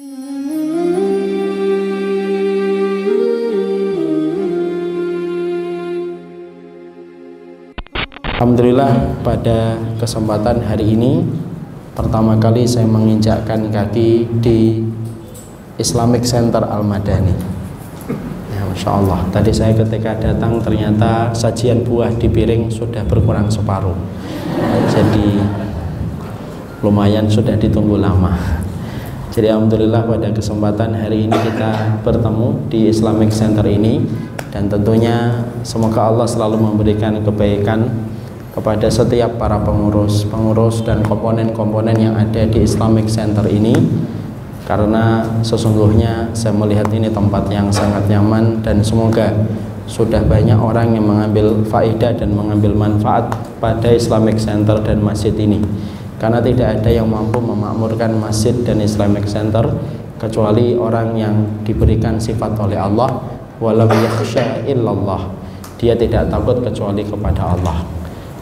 Alhamdulillah pada kesempatan hari ini pertama kali saya menginjakkan kaki di Islamic Center Al-Madani. Ya, Masya Allah. Tadi saya ketika datang ternyata sajian buah di piring sudah berkurang separuh. Jadi lumayan sudah ditunggu lama jadi Alhamdulillah pada kesempatan hari ini kita bertemu di Islamic Center ini. Dan tentunya semoga Allah selalu memberikan kebaikan kepada setiap para pengurus, pengurus dan komponen-komponen yang ada di Islamic Center ini. Karena sesungguhnya saya melihat ini tempat yang sangat nyaman dan semoga sudah banyak orang yang mengambil faedah dan mengambil manfaat pada Islamic Center dan masjid ini karena tidak ada yang mampu memakmurkan masjid dan Islamic Center kecuali orang yang diberikan sifat oleh Allah walam yakhsha illallah. Dia tidak takut kecuali kepada Allah.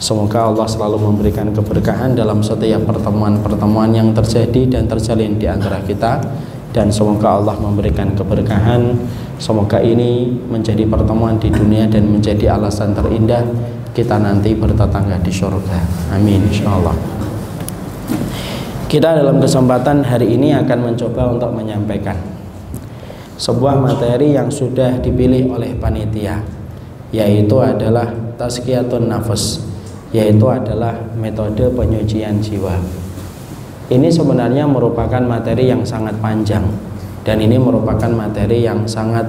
Semoga Allah selalu memberikan keberkahan dalam setiap pertemuan-pertemuan yang terjadi dan terjalin di antara kita dan semoga Allah memberikan keberkahan. Semoga ini menjadi pertemuan di dunia dan menjadi alasan terindah kita nanti bertetangga di surga amin insyaallah kita dalam kesempatan hari ini akan mencoba untuk menyampaikan sebuah materi yang sudah dipilih oleh panitia yaitu adalah tazkiyatun nafas yaitu adalah metode penyucian jiwa. Ini sebenarnya merupakan materi yang sangat panjang dan ini merupakan materi yang sangat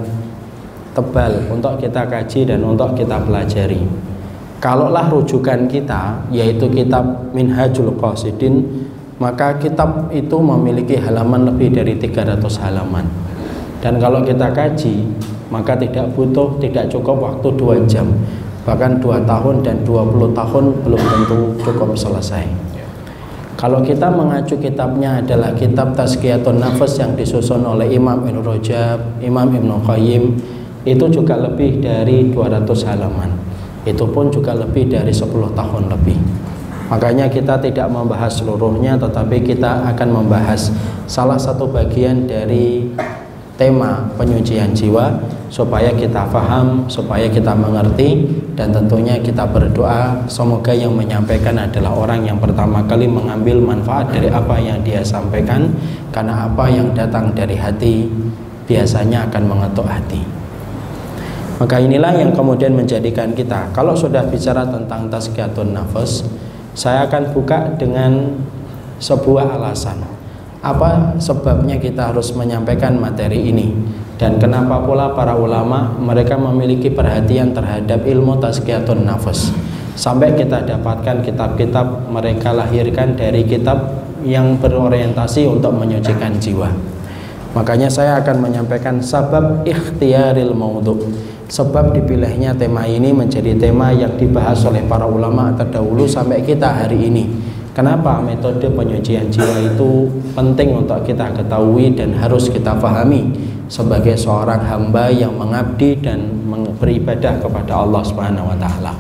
tebal untuk kita kaji dan untuk kita pelajari. Kalaulah rujukan kita yaitu kitab Minhajul Qasidin maka kitab itu memiliki halaman lebih dari 300 halaman. Dan kalau kita kaji maka tidak butuh tidak cukup waktu 2 jam. Bahkan 2 tahun dan 20 tahun belum tentu cukup selesai. Kalau kita mengacu kitabnya adalah kitab Tazkiyatun Nafas yang disusun oleh Imam Ibn Rajab, Imam Ibn Qayyim. Itu juga lebih dari 200 halaman. Itu pun juga lebih dari 10 tahun lebih makanya kita tidak membahas seluruhnya tetapi kita akan membahas salah satu bagian dari tema penyucian jiwa supaya kita paham, supaya kita mengerti dan tentunya kita berdoa semoga yang menyampaikan adalah orang yang pertama kali mengambil manfaat dari apa yang dia sampaikan karena apa yang datang dari hati biasanya akan mengetuk hati. Maka inilah yang kemudian menjadikan kita kalau sudah bicara tentang tazkiyatun nafas saya akan buka dengan sebuah alasan. Apa sebabnya kita harus menyampaikan materi ini? Dan kenapa pula para ulama mereka memiliki perhatian terhadap ilmu tazkiyatun nafas? Sampai kita dapatkan kitab-kitab mereka lahirkan dari kitab yang berorientasi untuk menyucikan jiwa. Makanya saya akan menyampaikan sebab ikhtiaril maudhu sebab dipilihnya tema ini menjadi tema yang dibahas oleh para ulama terdahulu sampai kita hari ini Kenapa metode penyucian jiwa itu penting untuk kita ketahui dan harus kita pahami sebagai seorang hamba yang mengabdi dan beribadah kepada Allah Subhanahu wa taala.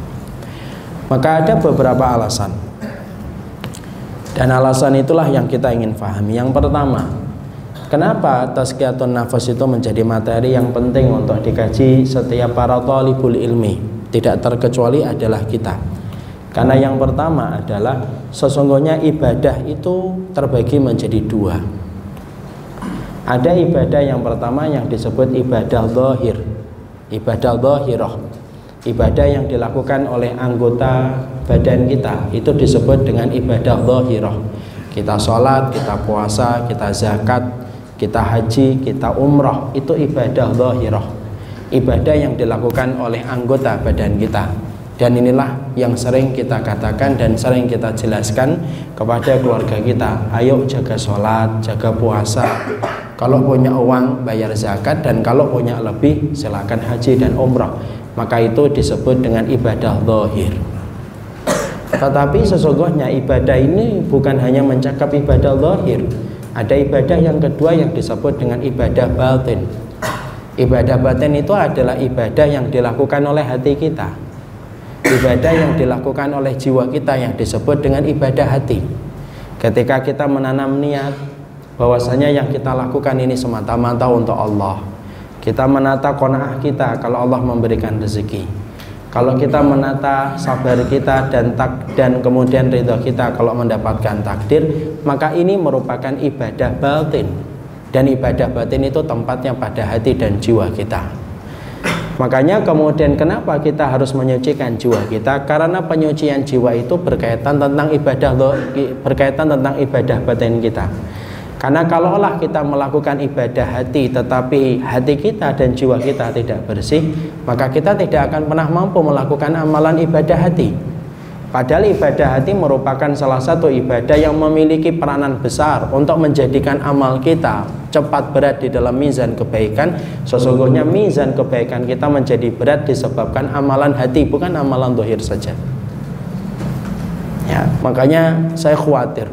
Maka ada beberapa alasan. Dan alasan itulah yang kita ingin pahami. Yang pertama, kenapa tazkiyatun nafas itu menjadi materi yang penting untuk dikaji setiap para talibul ilmi? Tidak terkecuali adalah kita karena yang pertama adalah sesungguhnya ibadah itu terbagi menjadi dua. Ada ibadah yang pertama yang disebut ibadah zahir. Ibadah zahirah. Ibadah yang dilakukan oleh anggota badan kita itu disebut dengan ibadah zahirah. Kita sholat, kita puasa, kita zakat, kita haji, kita umrah itu ibadah zahirah. Ibadah yang dilakukan oleh anggota badan kita. Dan inilah yang sering kita katakan dan sering kita jelaskan kepada keluarga kita. Ayo jaga sholat, jaga puasa. Kalau punya uang bayar zakat. Dan kalau punya lebih silakan haji dan umrah maka itu disebut dengan ibadah zahir. Tetapi sesungguhnya ibadah ini bukan hanya mencakup ibadah zahir ada ibadah yang kedua yang disebut dengan ibadah batin. Ibadah batin itu adalah ibadah yang dilakukan oleh hati kita. Ibadah yang dilakukan oleh jiwa kita yang disebut dengan ibadah hati. Ketika kita menanam niat bahwasanya yang kita lakukan ini semata-mata untuk Allah. Kita menata kona'ah kita kalau Allah memberikan rezeki kalau kita menata sabar kita dan tak dan kemudian ridho kita kalau mendapatkan takdir maka ini merupakan ibadah batin. Dan ibadah batin itu tempatnya pada hati dan jiwa kita. Makanya kemudian kenapa kita harus menyucikan jiwa kita? Karena penyucian jiwa itu berkaitan tentang ibadah berkaitan tentang ibadah batin kita karena kalaulah kita melakukan ibadah hati tetapi hati kita dan jiwa kita tidak bersih, maka kita tidak akan pernah mampu melakukan amalan ibadah hati. Padahal ibadah hati merupakan salah satu ibadah yang memiliki peranan besar untuk menjadikan amal kita cepat berat di dalam mizan kebaikan. Sesungguhnya mizan kebaikan kita menjadi berat disebabkan amalan hati bukan amalan dohir saja. Ya, makanya saya khawatir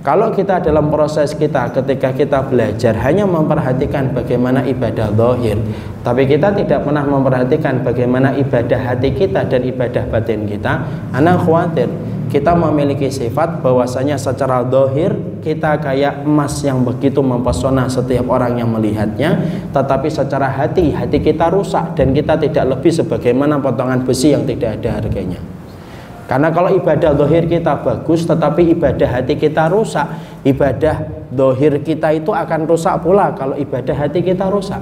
kalau kita dalam proses kita ketika kita belajar hanya memperhatikan bagaimana ibadah zahir, tapi kita tidak pernah memperhatikan bagaimana ibadah hati kita dan ibadah batin kita, anak khawatir kita memiliki sifat bahwasanya secara zahir kita kayak emas yang begitu mempesona setiap orang yang melihatnya, tetapi secara hati hati kita rusak dan kita tidak lebih sebagaimana potongan besi yang tidak ada harganya. Karena kalau ibadah dohir kita bagus tetapi ibadah hati kita rusak Ibadah dohir kita itu akan rusak pula kalau ibadah hati kita rusak.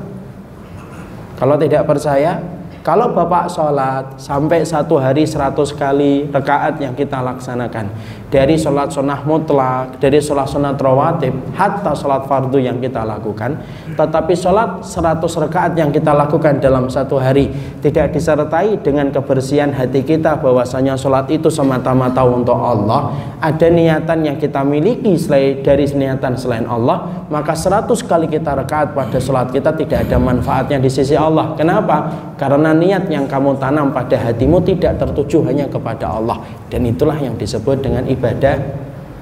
Kalau tidak percaya kalau Bapak sholat sampai satu hari seratus kali rekaat yang kita laksanakan Dari sholat sunnah mutlak, dari sholat sunat rawatib Hatta sholat fardu yang kita lakukan. Tetapi sholat seratus rekaat yang kita lakukan dalam satu hari Tidak disertai dengan kebersihan hati kita bahwasanya sholat itu semata-mata untuk Allah. Ada niatan yang kita miliki selain dari niatan selain Allah Maka seratus kali kita rekaat pada sholat kita tidak ada manfaatnya di sisi Allah. Kenapa? Karena niat yang kamu tanam pada hatimu tidak tertuju hanya kepada Allah. Dan itulah yang disebut dengan ibadah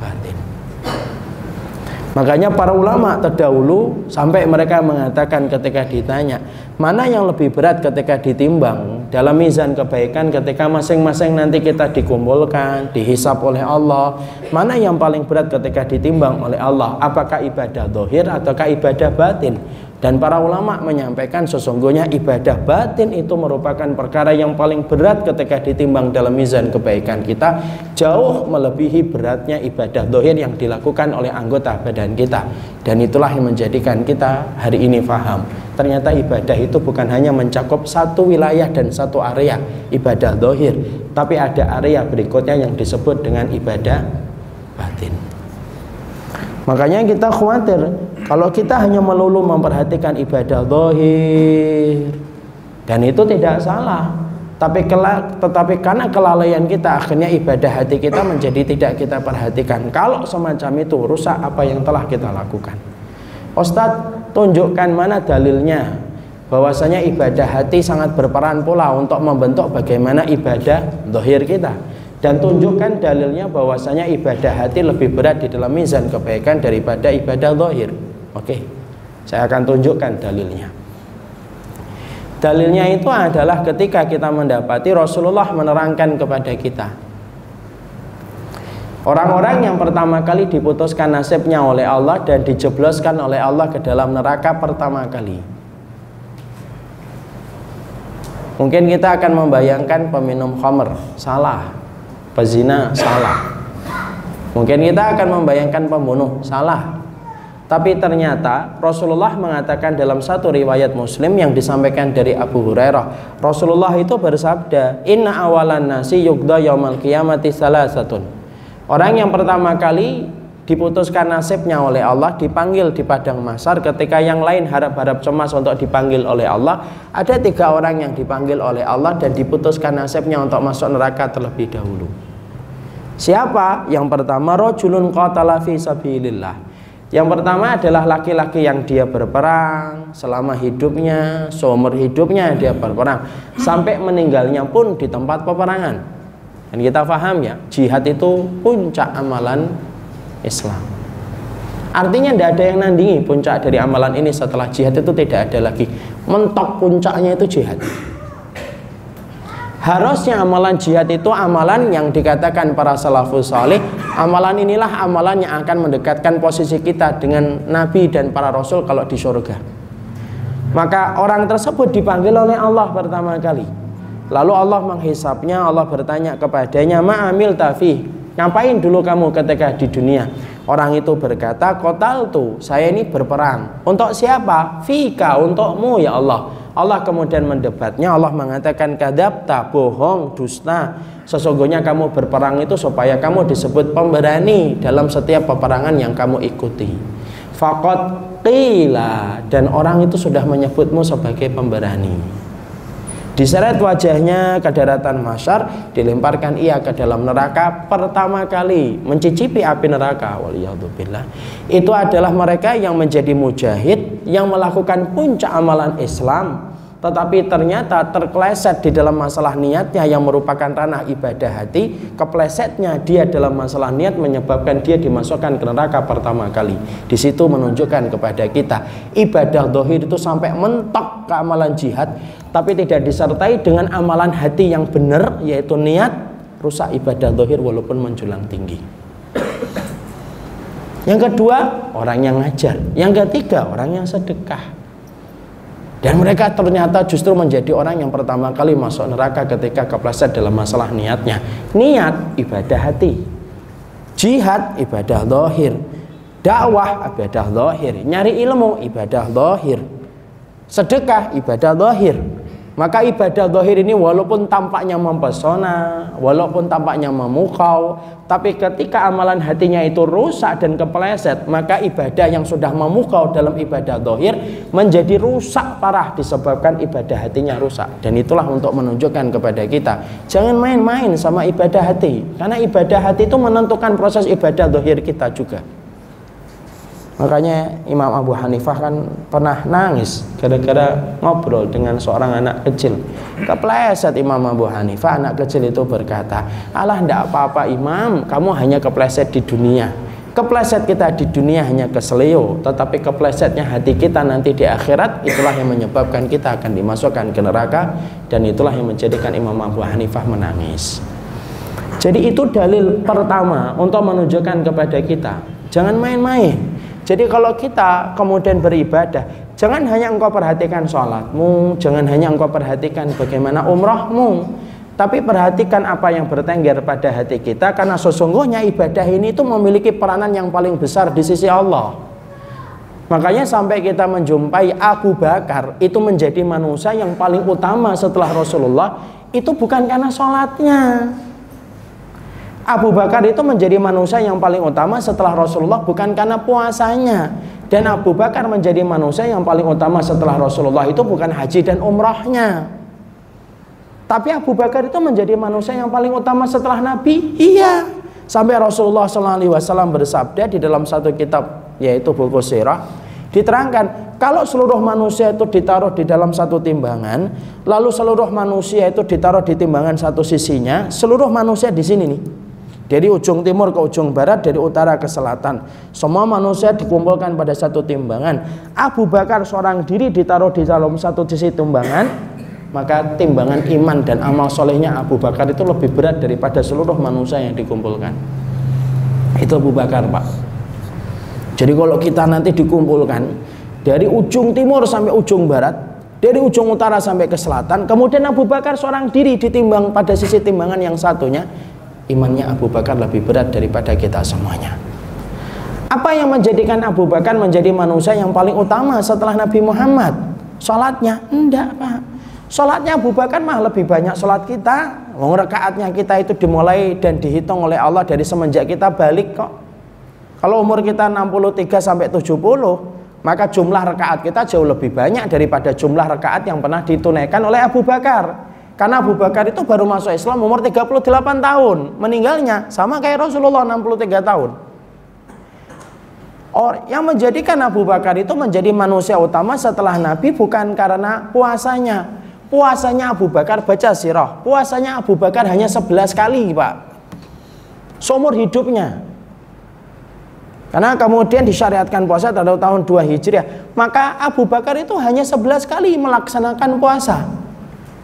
batin. Makanya para ulama terdahulu sampai mereka mengatakan ketika ditanya mana yang lebih berat ketika ditimbang dalam mizan kebaikan ketika masing-masing nanti kita dikumpulkan dihisap oleh Allah? Mana yang paling berat ketika ditimbang oleh Allah? Apakah ibadah dohir ataukah ibadah batin dan para ulama menyampaikan sesungguhnya ibadah batin itu merupakan perkara yang paling berat ketika ditimbang dalam mizan kebaikan kita. Jauh melebihi beratnya ibadah dohir yang dilakukan oleh anggota badan kita. Dan itulah yang menjadikan kita hari ini faham. Ternyata ibadah itu bukan hanya mencakup satu wilayah dan satu area ibadah dohir tapi ada area berikutnya yang disebut dengan ibadah batin. Makanya kita khawatir kalau kita hanya melulu memperhatikan ibadah dohir dan itu tidak salah, tapi kelak, tetapi karena kelalaian kita akhirnya ibadah hati kita menjadi tidak kita perhatikan. Kalau semacam itu rusak apa yang telah kita lakukan. Ustadz tunjukkan mana dalilnya bahwasanya ibadah hati sangat berperan pula untuk membentuk bagaimana ibadah dohir kita dan tunjukkan dalilnya bahwasanya ibadah hati lebih berat di dalam mizan kebaikan daripada ibadah dohir. Oke, saya akan tunjukkan dalilnya. Dalilnya itu adalah ketika kita mendapati Rasulullah menerangkan kepada kita. Orang-orang yang pertama kali diputuskan nasibnya oleh Allah dan dijebloskan oleh Allah ke dalam neraka pertama kali. Mungkin kita akan membayangkan peminum khamr salah, pezina salah. Mungkin kita akan membayangkan pembunuh salah, tapi ternyata Rasulullah mengatakan dalam satu riwayat Muslim yang disampaikan dari Abu Hurairah, Rasulullah itu bersabda, "Inna awalan nasi yugda yaumal qiyamati salasatun." Orang yang pertama kali diputuskan nasibnya oleh Allah dipanggil di padang masar ketika yang lain harap-harap cemas untuk dipanggil oleh Allah ada tiga orang yang dipanggil oleh Allah dan diputuskan nasibnya untuk masuk neraka terlebih dahulu siapa? yang pertama rojulun qatala fi sabilillah yang pertama adalah laki-laki yang dia berperang selama hidupnya, seumur hidupnya dia berperang sampai meninggalnya pun di tempat peperangan. Dan kita paham ya, jihad itu puncak amalan Islam. Artinya tidak ada yang nandingi puncak dari amalan ini setelah jihad itu tidak ada lagi. Mentok puncaknya itu jihad. Harusnya amalan jihad itu amalan yang dikatakan para salafus salih Amalan inilah amalan yang akan mendekatkan posisi kita dengan Nabi dan para Rasul kalau di surga. Maka orang tersebut dipanggil oleh Allah pertama kali. Lalu Allah menghisapnya, Allah bertanya kepadanya, Ma'amil tafi, ngapain dulu kamu ketika di dunia? Orang itu berkata, kotal tuh, saya ini berperang. Untuk siapa? Fika, untukmu ya Allah. Allah kemudian mendebatnya, Allah mengatakan, kadabta, bohong, dusta. Sesungguhnya kamu berperang itu supaya kamu disebut pemberani dalam setiap peperangan yang kamu ikuti. Fakot qila dan orang itu sudah menyebutmu sebagai pemberani. Diseret wajahnya ke daratan masyar, dilemparkan ia ke dalam neraka pertama kali mencicipi api neraka. Waliyadzubillah. Itu adalah mereka yang menjadi mujahid yang melakukan puncak amalan Islam tetapi ternyata terkleset di dalam masalah niatnya yang merupakan ranah ibadah hati. Keplesetnya dia dalam masalah niat menyebabkan dia dimasukkan ke neraka pertama kali. Di situ menunjukkan kepada kita ibadah dohir itu sampai mentok ke amalan jihad tapi tidak disertai dengan amalan hati yang benar yaitu niat rusak ibadah dohir walaupun menjulang tinggi. Yang kedua orang yang ngajar. Yang ketiga orang yang sedekah dan mereka ternyata justru menjadi orang yang pertama kali masuk neraka ketika kepleset dalam masalah niatnya. Niat ibadah hati. Jihad ibadah dohir. Dakwah ibadah dohir. Nyari ilmu ibadah dohir. Sedekah ibadah dohir. Maka ibadah zahir ini walaupun tampaknya mempesona, walaupun tampaknya memukau, tapi ketika amalan hatinya itu rusak dan kepleset, maka ibadah yang sudah memukau dalam ibadah zahir menjadi rusak parah disebabkan ibadah hatinya rusak. Dan itulah untuk menunjukkan kepada kita, jangan main-main sama ibadah hati, karena ibadah hati itu menentukan proses ibadah zahir kita juga. Makanya Imam Abu Hanifah kan pernah nangis gara-gara ngobrol dengan seorang anak kecil. Kepleset Imam Abu Hanifah, anak kecil itu berkata, Allah tidak apa-apa Imam, kamu hanya kepleset di dunia. Kepleset kita di dunia hanya keselio, tetapi keplesetnya hati kita nanti di akhirat itulah yang menyebabkan kita akan dimasukkan ke neraka dan itulah yang menjadikan Imam Abu Hanifah menangis. Jadi itu dalil pertama untuk menunjukkan kepada kita, jangan main-main jadi kalau kita kemudian beribadah, jangan hanya engkau perhatikan sholatmu, jangan hanya engkau perhatikan bagaimana umrahmu, tapi perhatikan apa yang bertengger pada hati kita karena sesungguhnya ibadah ini itu memiliki peranan yang paling besar di sisi Allah. Makanya sampai kita menjumpai Abu Bakar itu menjadi manusia yang paling utama setelah Rasulullah itu bukan karena sholatnya Abu Bakar itu menjadi manusia yang paling utama setelah Rasulullah bukan karena puasanya. Dan Abu Bakar menjadi manusia yang paling utama setelah Rasulullah itu bukan haji dan umrahnya. Tapi Abu Bakar itu menjadi manusia yang paling utama setelah Nabi? Iya. Sampai Rasulullah SAW bersabda di dalam satu kitab yaitu buku sirah diterangkan kalau seluruh manusia itu ditaruh di dalam satu timbangan lalu seluruh manusia itu ditaruh di timbangan satu sisinya seluruh manusia di sini nih dari ujung timur ke ujung barat, dari utara ke selatan. Semua manusia dikumpulkan pada satu timbangan. Abu Bakar seorang diri ditaruh di dalam satu sisi timbangan, maka timbangan iman dan amal solehnya Abu Bakar itu lebih berat daripada seluruh manusia yang dikumpulkan. Itu Abu Bakar, Pak. Jadi kalau kita nanti dikumpulkan dari ujung timur sampai ujung barat, dari ujung utara sampai ke selatan, kemudian Abu Bakar seorang diri ditimbang pada sisi timbangan yang satunya, imannya Abu Bakar lebih berat daripada kita semuanya. Apa yang menjadikan Abu Bakar menjadi manusia yang paling utama setelah Nabi Muhammad? Salatnya? Enggak, Pak. Salatnya Abu Bakar mah lebih banyak salat kita. Wong rakaatnya kita itu dimulai dan dihitung oleh Allah dari semenjak kita balik kok. Kalau umur kita 63 sampai 70, maka jumlah rakaat kita jauh lebih banyak daripada jumlah rakaat yang pernah ditunaikan oleh Abu Bakar. Karena Abu Bakar itu baru masuk Islam umur 38 tahun. Meninggalnya sama kayak Rasulullah 63 tahun. Or, yang menjadikan Abu Bakar itu menjadi manusia utama setelah Nabi bukan karena puasanya. Puasanya Abu Bakar baca sirah. Puasanya Abu Bakar hanya 11 kali, Pak. Seumur hidupnya. Karena kemudian disyariatkan puasa pada tahun 2 Hijriah. Maka Abu Bakar itu hanya 11 kali melaksanakan puasa.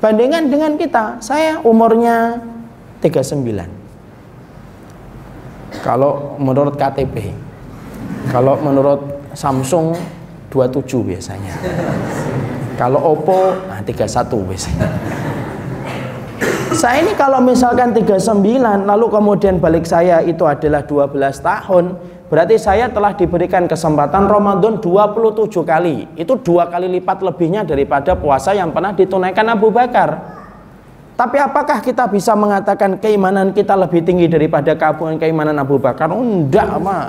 Bandingkan dengan kita, saya umurnya 39. kalau menurut KTP kalau menurut Samsung 27 biasanya kalau Oppo nah 31 biasanya saya ini kalau misalkan 39 lalu kemudian balik saya itu adalah 12 tahun berarti saya telah diberikan kesempatan Ramadan 27 kali itu dua kali lipat lebihnya daripada puasa yang pernah ditunaikan Abu Bakar tapi apakah kita bisa mengatakan keimanan kita lebih tinggi daripada keimanan Abu Bakar? Enggak, Pak.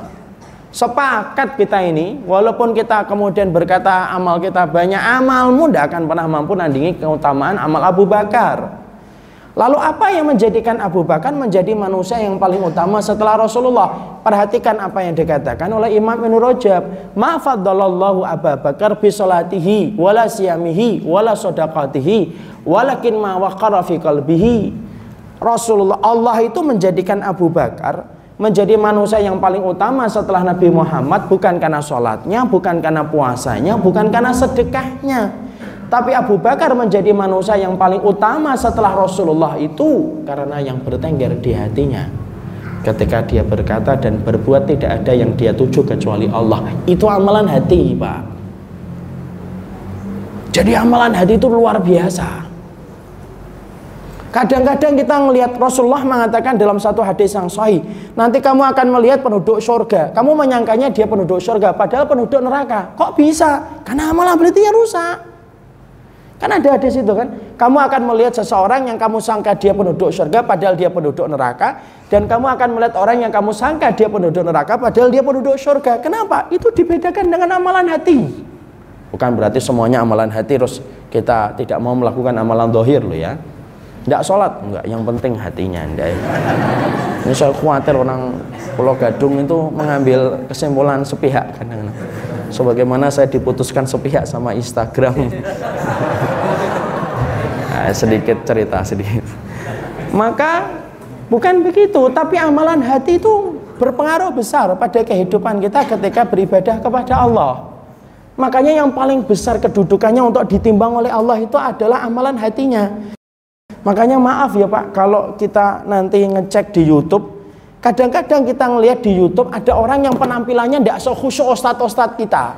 Sepakat kita ini, walaupun kita kemudian berkata amal kita banyak, amalmu tidak akan pernah mampu nandingi keutamaan amal Abu Bakar. Lalu apa yang menjadikan Abu Bakar menjadi manusia yang paling utama setelah Rasulullah? Perhatikan apa yang dikatakan oleh Imam Ibn Rajab. Ma faddalallahu Abu Bakar bi salatihi wala siyamihi wala sadaqatihi walakin ma waqara fi qalbihi. Rasulullah Allah itu menjadikan Abu Bakar menjadi manusia yang paling utama setelah Nabi Muhammad bukan karena sholatnya, bukan karena puasanya, bukan karena sedekahnya tapi Abu Bakar menjadi manusia yang paling utama setelah Rasulullah itu karena yang bertengger di hatinya. Ketika dia berkata dan berbuat tidak ada yang dia tuju kecuali Allah. Itu amalan hati, Pak. Jadi amalan hati itu luar biasa. Kadang-kadang kita melihat Rasulullah mengatakan dalam satu hadis yang sahih, nanti kamu akan melihat penduduk surga. Kamu menyangkanya dia penduduk surga, padahal penduduk neraka. Kok bisa? Karena amalan berarti ya rusak. Kan ada di situ kan. Kamu akan melihat seseorang yang kamu sangka dia penduduk surga padahal dia penduduk neraka dan kamu akan melihat orang yang kamu sangka dia penduduk neraka padahal dia penduduk surga. Kenapa? Itu dibedakan dengan amalan hati. Bukan berarti semuanya amalan hati terus kita tidak mau melakukan amalan dohir loh ya. Tidak sholat, enggak. Yang penting hatinya anda. Ini saya khawatir orang Pulau Gadung itu mengambil kesimpulan sepihak kadang-kadang sebagaimana saya diputuskan sepihak sama Instagram? Nah, sedikit cerita sedikit. Maka bukan begitu tapi amalan hati itu berpengaruh besar pada kehidupan kita ketika beribadah kepada Allah. Makanya yang paling besar kedudukannya untuk ditimbang oleh Allah itu adalah amalan hatinya. Makanya maaf ya Pak kalau kita nanti ngecek di YouTube Kadang-kadang kita ngelihat di YouTube ada orang yang penampilannya tidak sekhusyuk ustadz-ustadz kita.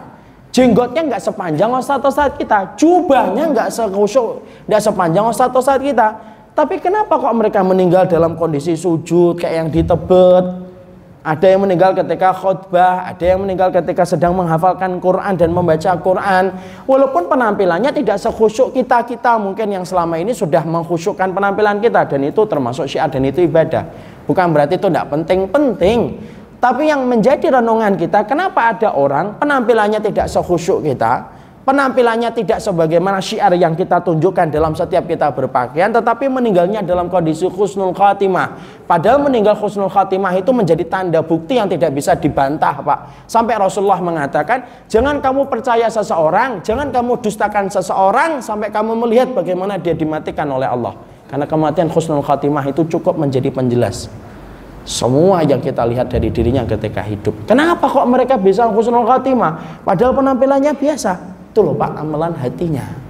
Jenggotnya nggak sepanjang ustadz-ustadz kita. Jubahnya nggak sekhusyuk, nggak sepanjang ustadz-ustadz kita. Tapi kenapa kok mereka meninggal dalam kondisi sujud kayak yang di Tebet? Ada yang meninggal ketika khutbah, ada yang meninggal ketika sedang menghafalkan Quran dan membaca Quran. Walaupun penampilannya tidak sekhusyuk kita-kita mungkin yang selama ini sudah mengkhusyukkan penampilan kita dan itu termasuk syiar dan itu ibadah. Bukan berarti itu tidak penting-penting. Tapi yang menjadi renungan kita, kenapa ada orang penampilannya tidak sekhusyuk kita, penampilannya tidak sebagaimana syiar yang kita tunjukkan dalam setiap kita berpakaian, tetapi meninggalnya dalam kondisi khusnul khatimah. Padahal meninggal khusnul khatimah itu menjadi tanda bukti yang tidak bisa dibantah, Pak. Sampai Rasulullah mengatakan, jangan kamu percaya seseorang, jangan kamu dustakan seseorang sampai kamu melihat bagaimana dia dimatikan oleh Allah. Karena kematian khusnul khatimah itu cukup menjadi penjelas semua yang kita lihat dari dirinya ketika hidup. Kenapa kok mereka bisa khusnul khatimah? Padahal penampilannya biasa. Itu loh Pak, amalan hatinya.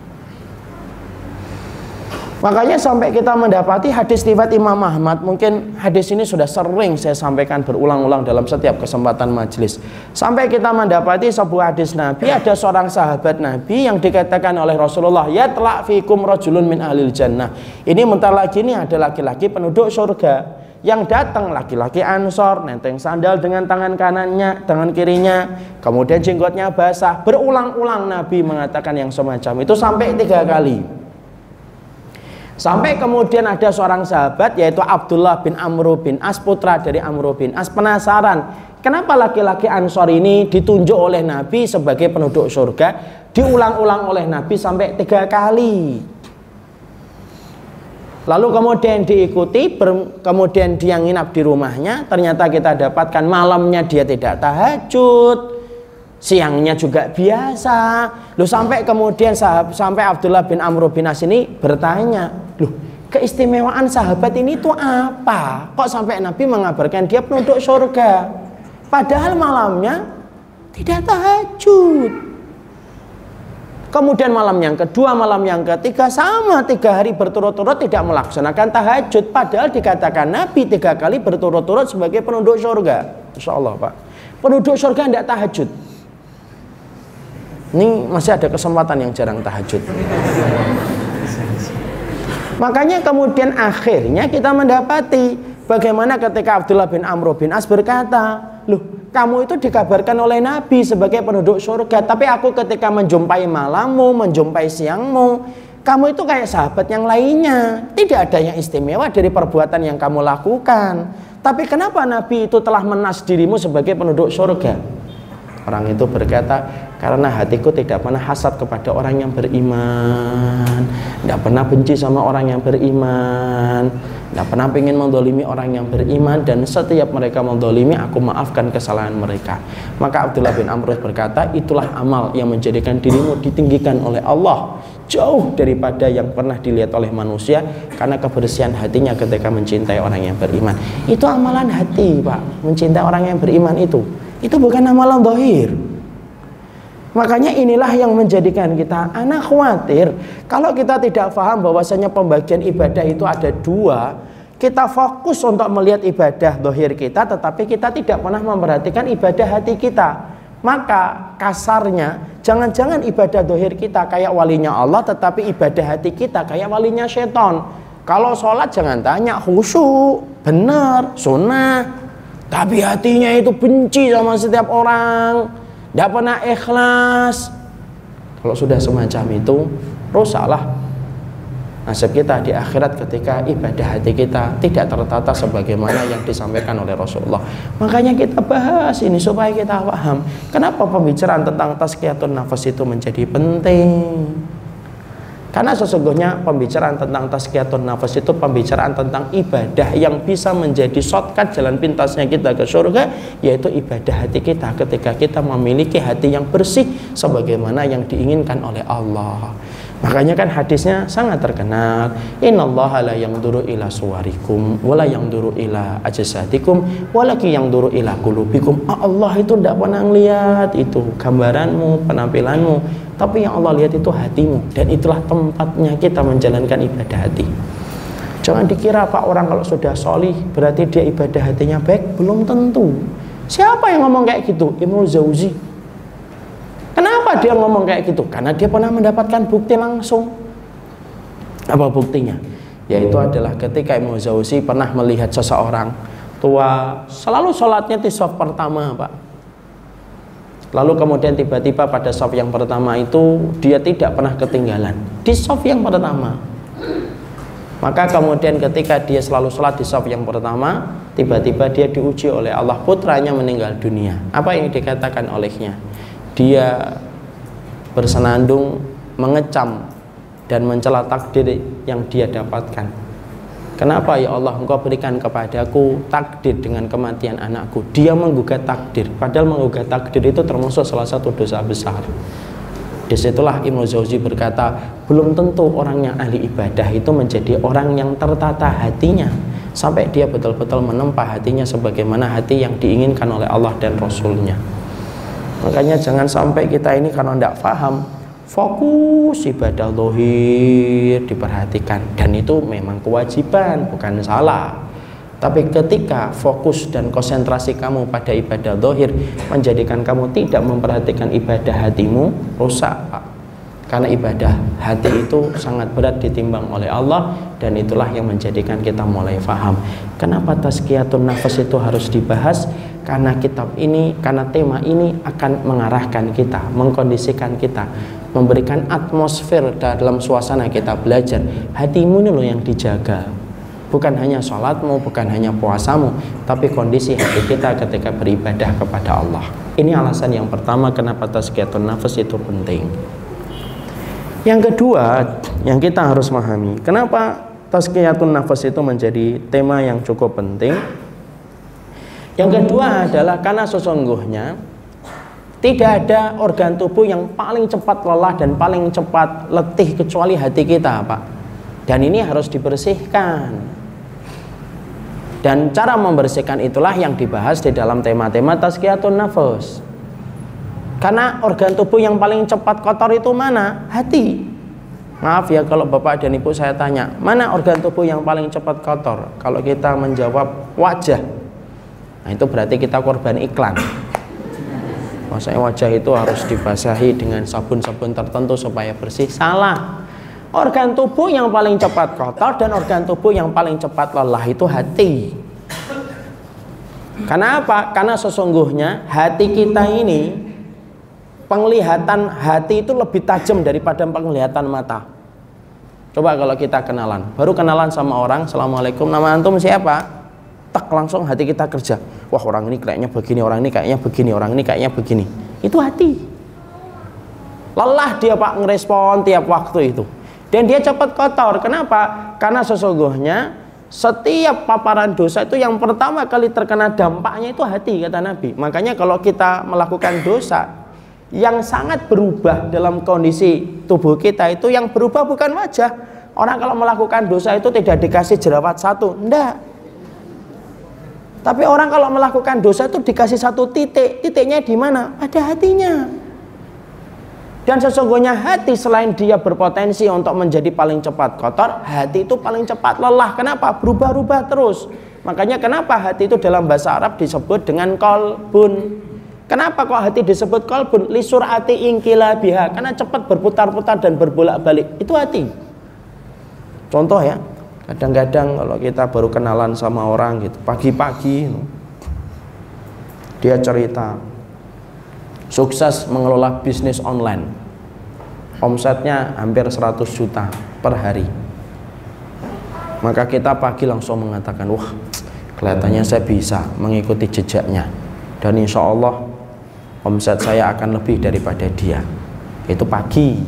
Makanya sampai kita mendapati hadis riwayat Imam Ahmad, mungkin hadis ini sudah sering saya sampaikan berulang-ulang dalam setiap kesempatan majelis. Sampai kita mendapati sebuah hadis Nabi, ada seorang sahabat Nabi yang dikatakan oleh Rasulullah, "Ya telak fikum rajulun min ahlil jannah." Ini mentar lagi ini ada laki-laki penduduk surga yang datang laki-laki ansor nenteng sandal dengan tangan kanannya tangan kirinya kemudian jenggotnya basah berulang-ulang Nabi mengatakan yang semacam itu sampai tiga kali Sampai kemudian ada seorang sahabat yaitu Abdullah bin Amr bin As putra dari Amr bin As penasaran kenapa laki-laki Ansor ini ditunjuk oleh Nabi sebagai penduduk surga diulang-ulang oleh Nabi sampai tiga kali. Lalu kemudian diikuti, kemudian dia nginap di rumahnya, ternyata kita dapatkan malamnya dia tidak tahajud, siangnya juga biasa. Loh sampai kemudian sahab, sampai Abdullah bin Amr bin As ini bertanya, loh keistimewaan sahabat ini itu apa? Kok sampai Nabi mengabarkan dia penduduk surga? Padahal malamnya tidak tahajud. kemudian malam yang kedua, malam yang ketiga sama tiga hari berturut-turut tidak melaksanakan tahajud padahal dikatakan Nabi tiga kali berturut-turut sebagai penduduk surga Insya Allah Pak penduduk surga tidak tahajud ini masih ada kesempatan yang jarang tahajud. Makanya kemudian akhirnya kita mendapati bagaimana ketika Abdullah bin Amr bin As berkata loh kamu itu dikabarkan oleh Nabi sebagai penduduk surga tapi aku ketika menjumpai malammu menjumpai siangmu kamu itu kayak sahabat yang lainnya. Tidak ada yang istimewa dari perbuatan yang kamu lakukan. Tapi kenapa Nabi itu telah menas dirimu sebagai penduduk surga? Orang itu berkata karena hatiku tidak pernah hasad kepada orang yang beriman. Tidak pernah benci sama orang yang beriman. Tidak pernah ingin mendolimi orang yang beriman. Dan setiap mereka mendolimi aku maafkan kesalahan mereka. Maka Abdullah bin Amr berkata itulah amal yang menjadikan dirimu ditinggikan oleh Allah. Jauh daripada yang pernah dilihat oleh manusia. Karena kebersihan hatinya ketika mencintai orang yang beriman. Itu amalan hati pak. Mencintai orang yang beriman itu. Itu bukan amalan dohir Makanya inilah yang menjadikan kita anak khawatir kalau kita tidak paham bahwasanya pembagian ibadah itu ada dua, kita fokus untuk melihat ibadah dohir kita tetapi kita tidak pernah memperhatikan ibadah hati kita. Maka kasarnya jangan-jangan ibadah dohir kita kayak walinya Allah tetapi ibadah hati kita kayak walinya seton. Kalau sholat jangan tanya khusyuk, benar, sunnah. Tapi hatinya itu benci sama setiap orang tidak pernah ikhlas. Kalau sudah semacam itu rusaklah. Nasib kita di akhirat ketika ibadah hati kita tidak tertata sebagaimana yang disampaikan oleh Rasulullah. Makanya kita bahas ini supaya kita paham kenapa pembicaraan tentang tazkiyatun nafas itu menjadi penting karena sesungguhnya pembicaraan tentang tazkiyatun nafas itu pembicaraan tentang ibadah yang bisa menjadi shortcut jalan pintasnya kita ke surga yaitu ibadah hati kita ketika kita memiliki hati yang bersih sebagaimana yang diinginkan oleh Allah. Makanya kan hadisnya sangat terkenal. Innallaha la duru ila suwarikum wala duru ila ajsadikum walaki duru ila qulubikum. Allah itu tidak pernah lihat itu gambaranmu, penampilanmu, tapi yang Allah lihat itu hatimu dan itulah tempatnya kita menjalankan ibadah hati. Jangan dikira pak orang kalau sudah solih berarti dia ibadah hatinya baik? Belum tentu. Siapa yang ngomong kayak gitu? Ibnu Zauzi kenapa dia ngomong kayak gitu karena dia pernah mendapatkan bukti langsung apa buktinya yaitu adalah ketika Ibnu Zauzi pernah melihat seseorang tua selalu sholatnya di soft pertama pak Lalu kemudian tiba-tiba pada soft yang pertama itu dia tidak pernah ketinggalan di soft yang pertama. Maka kemudian ketika dia selalu sholat di soft yang pertama, tiba-tiba dia diuji oleh Allah putranya meninggal dunia. Apa yang dikatakan olehnya? Dia bersenandung, mengecam dan mencela takdir yang dia dapatkan. Kenapa ya Allah engkau berikan kepadaku takdir dengan kematian anakku? Dia menggugat takdir Padahal menggugat takdir itu termasuk salah satu dosa besar. Di situlah Ibnu Zauzi berkata Belum tentu orang yang ahli ibadah itu menjadi orang yang tertata hatinya Sampai dia betul-betul menempa hatinya sebagaimana hati yang diinginkan oleh Allah dan Rasulnya Makanya jangan sampai kita ini karena tidak paham fokus ibadah lohir diperhatikan. Dan itu memang kewajiban bukan salah. Tapi ketika fokus dan konsentrasi kamu pada ibadah lohir menjadikan kamu tidak memperhatikan ibadah hatimu rusak Pak. Karena ibadah hati itu sangat berat ditimbang oleh Allah dan itulah yang menjadikan kita mulai faham kenapa tazkiyatun nafas itu harus dibahas karena kitab ini karena tema ini akan mengarahkan kita mengkondisikan kita memberikan atmosfer dalam suasana kita belajar. Hatimu ini loh yang dijaga. Bukan hanya sholatmu bukan hanya puasamu tapi kondisi hati kita ketika beribadah kepada Allah. Ini alasan yang pertama kenapa tazkiyatun nafas itu penting. Yang kedua yang kita harus memahami kenapa tazkiyatun nafas itu menjadi tema yang cukup penting yang kedua adalah karena sesungguhnya tidak ada organ tubuh yang paling cepat lelah dan paling cepat letih kecuali hati kita, Pak. Dan ini harus dibersihkan. Dan cara membersihkan itulah yang dibahas di dalam tema-tema tazkiyatun nafas. Karena organ tubuh yang paling cepat kotor itu mana? Hati. Maaf ya kalau Bapak dan Ibu saya tanya, mana organ tubuh yang paling cepat kotor? Kalau kita menjawab wajah, nah itu berarti kita korban iklan. Maksudnya wajah itu harus dibasahi dengan sabun-sabun tertentu supaya bersih. Salah. Organ tubuh yang paling cepat kotor dan organ tubuh yang paling cepat lelah itu hati. Karena apa? Karena sesungguhnya hati kita ini penglihatan hati itu lebih tajam daripada penglihatan mata. Coba kalau kita kenalan, baru kenalan sama orang, assalamualaikum, nama antum siapa? Tak langsung hati kita kerja. Wah orang ini kayaknya begini, orang ini kayaknya begini, orang ini kayaknya begini. Itu hati. Lelah dia pak ngerespon tiap waktu itu. Dan dia cepat kotor. Kenapa? Karena sesungguhnya setiap paparan dosa itu yang pertama kali terkena dampaknya itu hati kata Nabi. Makanya kalau kita melakukan dosa, yang sangat berubah dalam kondisi tubuh kita itu yang berubah bukan wajah. Orang kalau melakukan dosa itu tidak dikasih jerawat satu, enggak. Tapi orang kalau melakukan dosa itu dikasih satu titik. Titiknya di mana? Pada hatinya. Dan sesungguhnya hati selain dia berpotensi untuk menjadi paling cepat kotor, hati itu paling cepat lelah. Kenapa? Berubah-ubah terus. Makanya kenapa hati itu dalam bahasa Arab disebut dengan kolbun. Kenapa kok hati disebut kolbun? Lisur hati ingkila biha. Karena cepat berputar-putar dan berbolak-balik. Itu hati. Contoh ya. Kadang-kadang kalau kita baru kenalan sama orang gitu. Pagi-pagi. Dia cerita. Sukses mengelola bisnis online. Omsetnya hampir 100 juta per hari. Maka kita pagi langsung mengatakan, wah kelihatannya saya bisa mengikuti jejaknya. Dan insya Allah omset saya akan lebih daripada dia itu pagi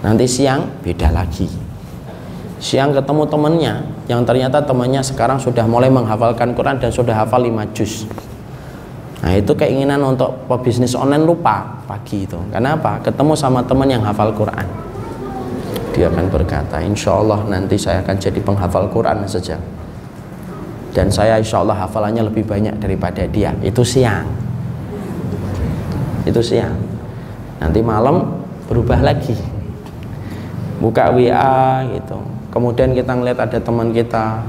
nanti siang beda lagi siang ketemu temannya yang ternyata temannya sekarang sudah mulai menghafalkan Quran dan sudah hafal 5 juz. Nah itu keinginan untuk pebisnis online lupa pagi itu. Karena apa? ketemu sama teman yang hafal Quran. Dia akan berkata insya Allah nanti saya akan jadi penghafal Quran saja dan saya insya Allah hafalannya lebih banyak daripada dia. Itu siang. Itu siang. Nanti malam berubah lagi. Buka WA gitu kemudian kita ngeliat ada teman kita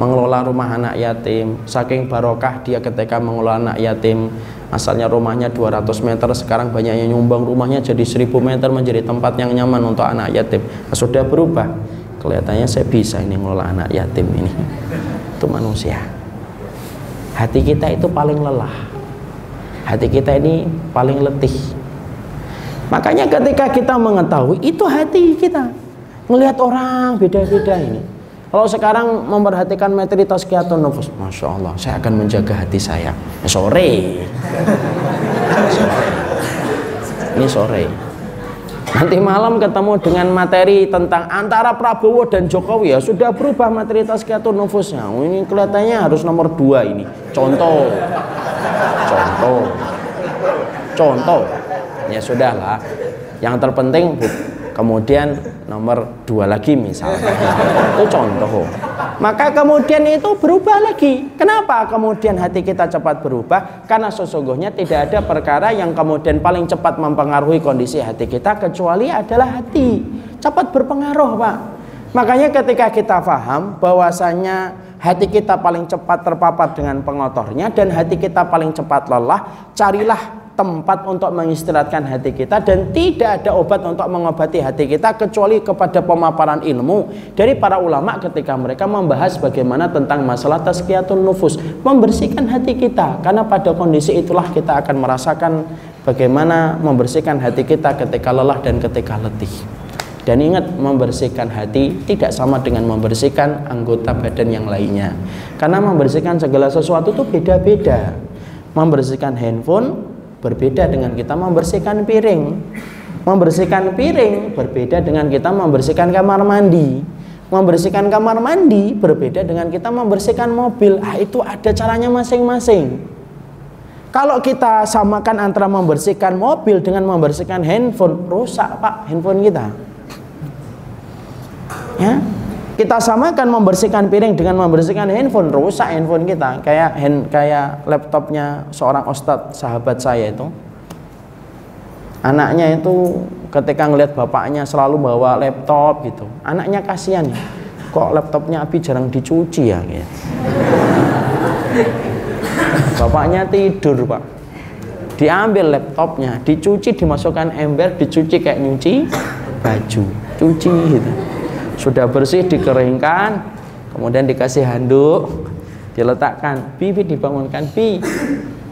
mengelola rumah anak yatim. Saking barokah dia ketika mengelola anak yatim asalnya rumahnya 200 meter sekarang banyaknya nyumbang rumahnya jadi 1000 meter menjadi tempat yang nyaman untuk anak yatim. Nah, sudah berubah. Kelihatannya saya bisa ini mengelola anak yatim ini. Itu manusia. Hati kita itu paling lelah. Hati kita ini paling letih. Makanya ketika kita mengetahui itu hati kita melihat orang beda-beda ini. Kalau sekarang memperhatikan materi tazkiyatun nufus Masya Allah saya akan menjaga hati saya. Eh, sore. Ini sore. Nanti malam ketemu dengan materi tentang antara Prabowo dan Jokowi. Ya sudah berubah materi tazkiyatun nufusnya ini kelihatannya harus nomor dua ini. Contoh. Contoh. Contoh. Ya sudahlah. Yang terpenting kemudian nomor dua lagi misalnya itu contoh. Maka kemudian itu berubah lagi. Kenapa kemudian hati kita cepat berubah? Karena sesungguhnya tidak ada perkara yang kemudian paling cepat mempengaruhi kondisi hati kita kecuali adalah hati. Cepat berpengaruh pak. Makanya ketika kita paham bahwasanya hati kita paling cepat terpapar dengan pengotornya dan hati kita paling cepat lelah, carilah tempat untuk mengistirahatkan hati kita dan tidak ada obat untuk mengobati hati kita kecuali kepada pemaparan ilmu dari para ulama ketika mereka membahas bagaimana tentang masalah tazkiyatun nufus, membersihkan hati kita karena pada kondisi itulah kita akan merasakan bagaimana membersihkan hati kita ketika lelah dan ketika letih. Dan ingat membersihkan hati tidak sama dengan membersihkan anggota badan yang lainnya. Karena membersihkan segala sesuatu itu beda-beda. Membersihkan handphone berbeda dengan kita membersihkan piring. Membersihkan piring berbeda dengan kita membersihkan kamar mandi. Membersihkan kamar mandi berbeda dengan kita membersihkan mobil. Ah, itu ada caranya masing-masing. Kalau kita samakan antara membersihkan mobil dengan membersihkan handphone, rusak Pak handphone kita ya kita samakan membersihkan piring dengan membersihkan handphone. Rusak handphone kita. Kayak hand, kayak laptopnya seorang ustadz sahabat saya itu. Anaknya itu ketika ngelihat bapaknya selalu bawa laptop gitu. Anaknya kasihan ya. Kok laptopnya Abi jarang dicuci ya? Gitu. bapaknya tidur pak. Diambil laptopnya dicuci dimasukkan ember dicuci kayak nyuci baju. Cuci gitu sudah bersih dikeringkan kemudian dikasih handuk diletakkan. Bibi dibangunkan. Bi.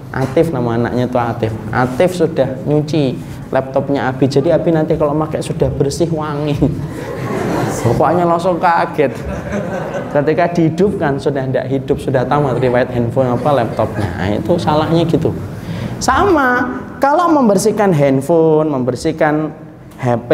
Atif nama anaknya itu Atif. Atif sudah nyuci laptopnya Abi. Jadi Abi nanti kalau pakai sudah bersih wangi. Bapaknya langsung kaget. Ketika dihidupkan sudah tidak hidup sudah tamat riwayat handphone apa laptopnya. Nah, itu salahnya gitu. Sama kalau membersihkan handphone membersihkan HP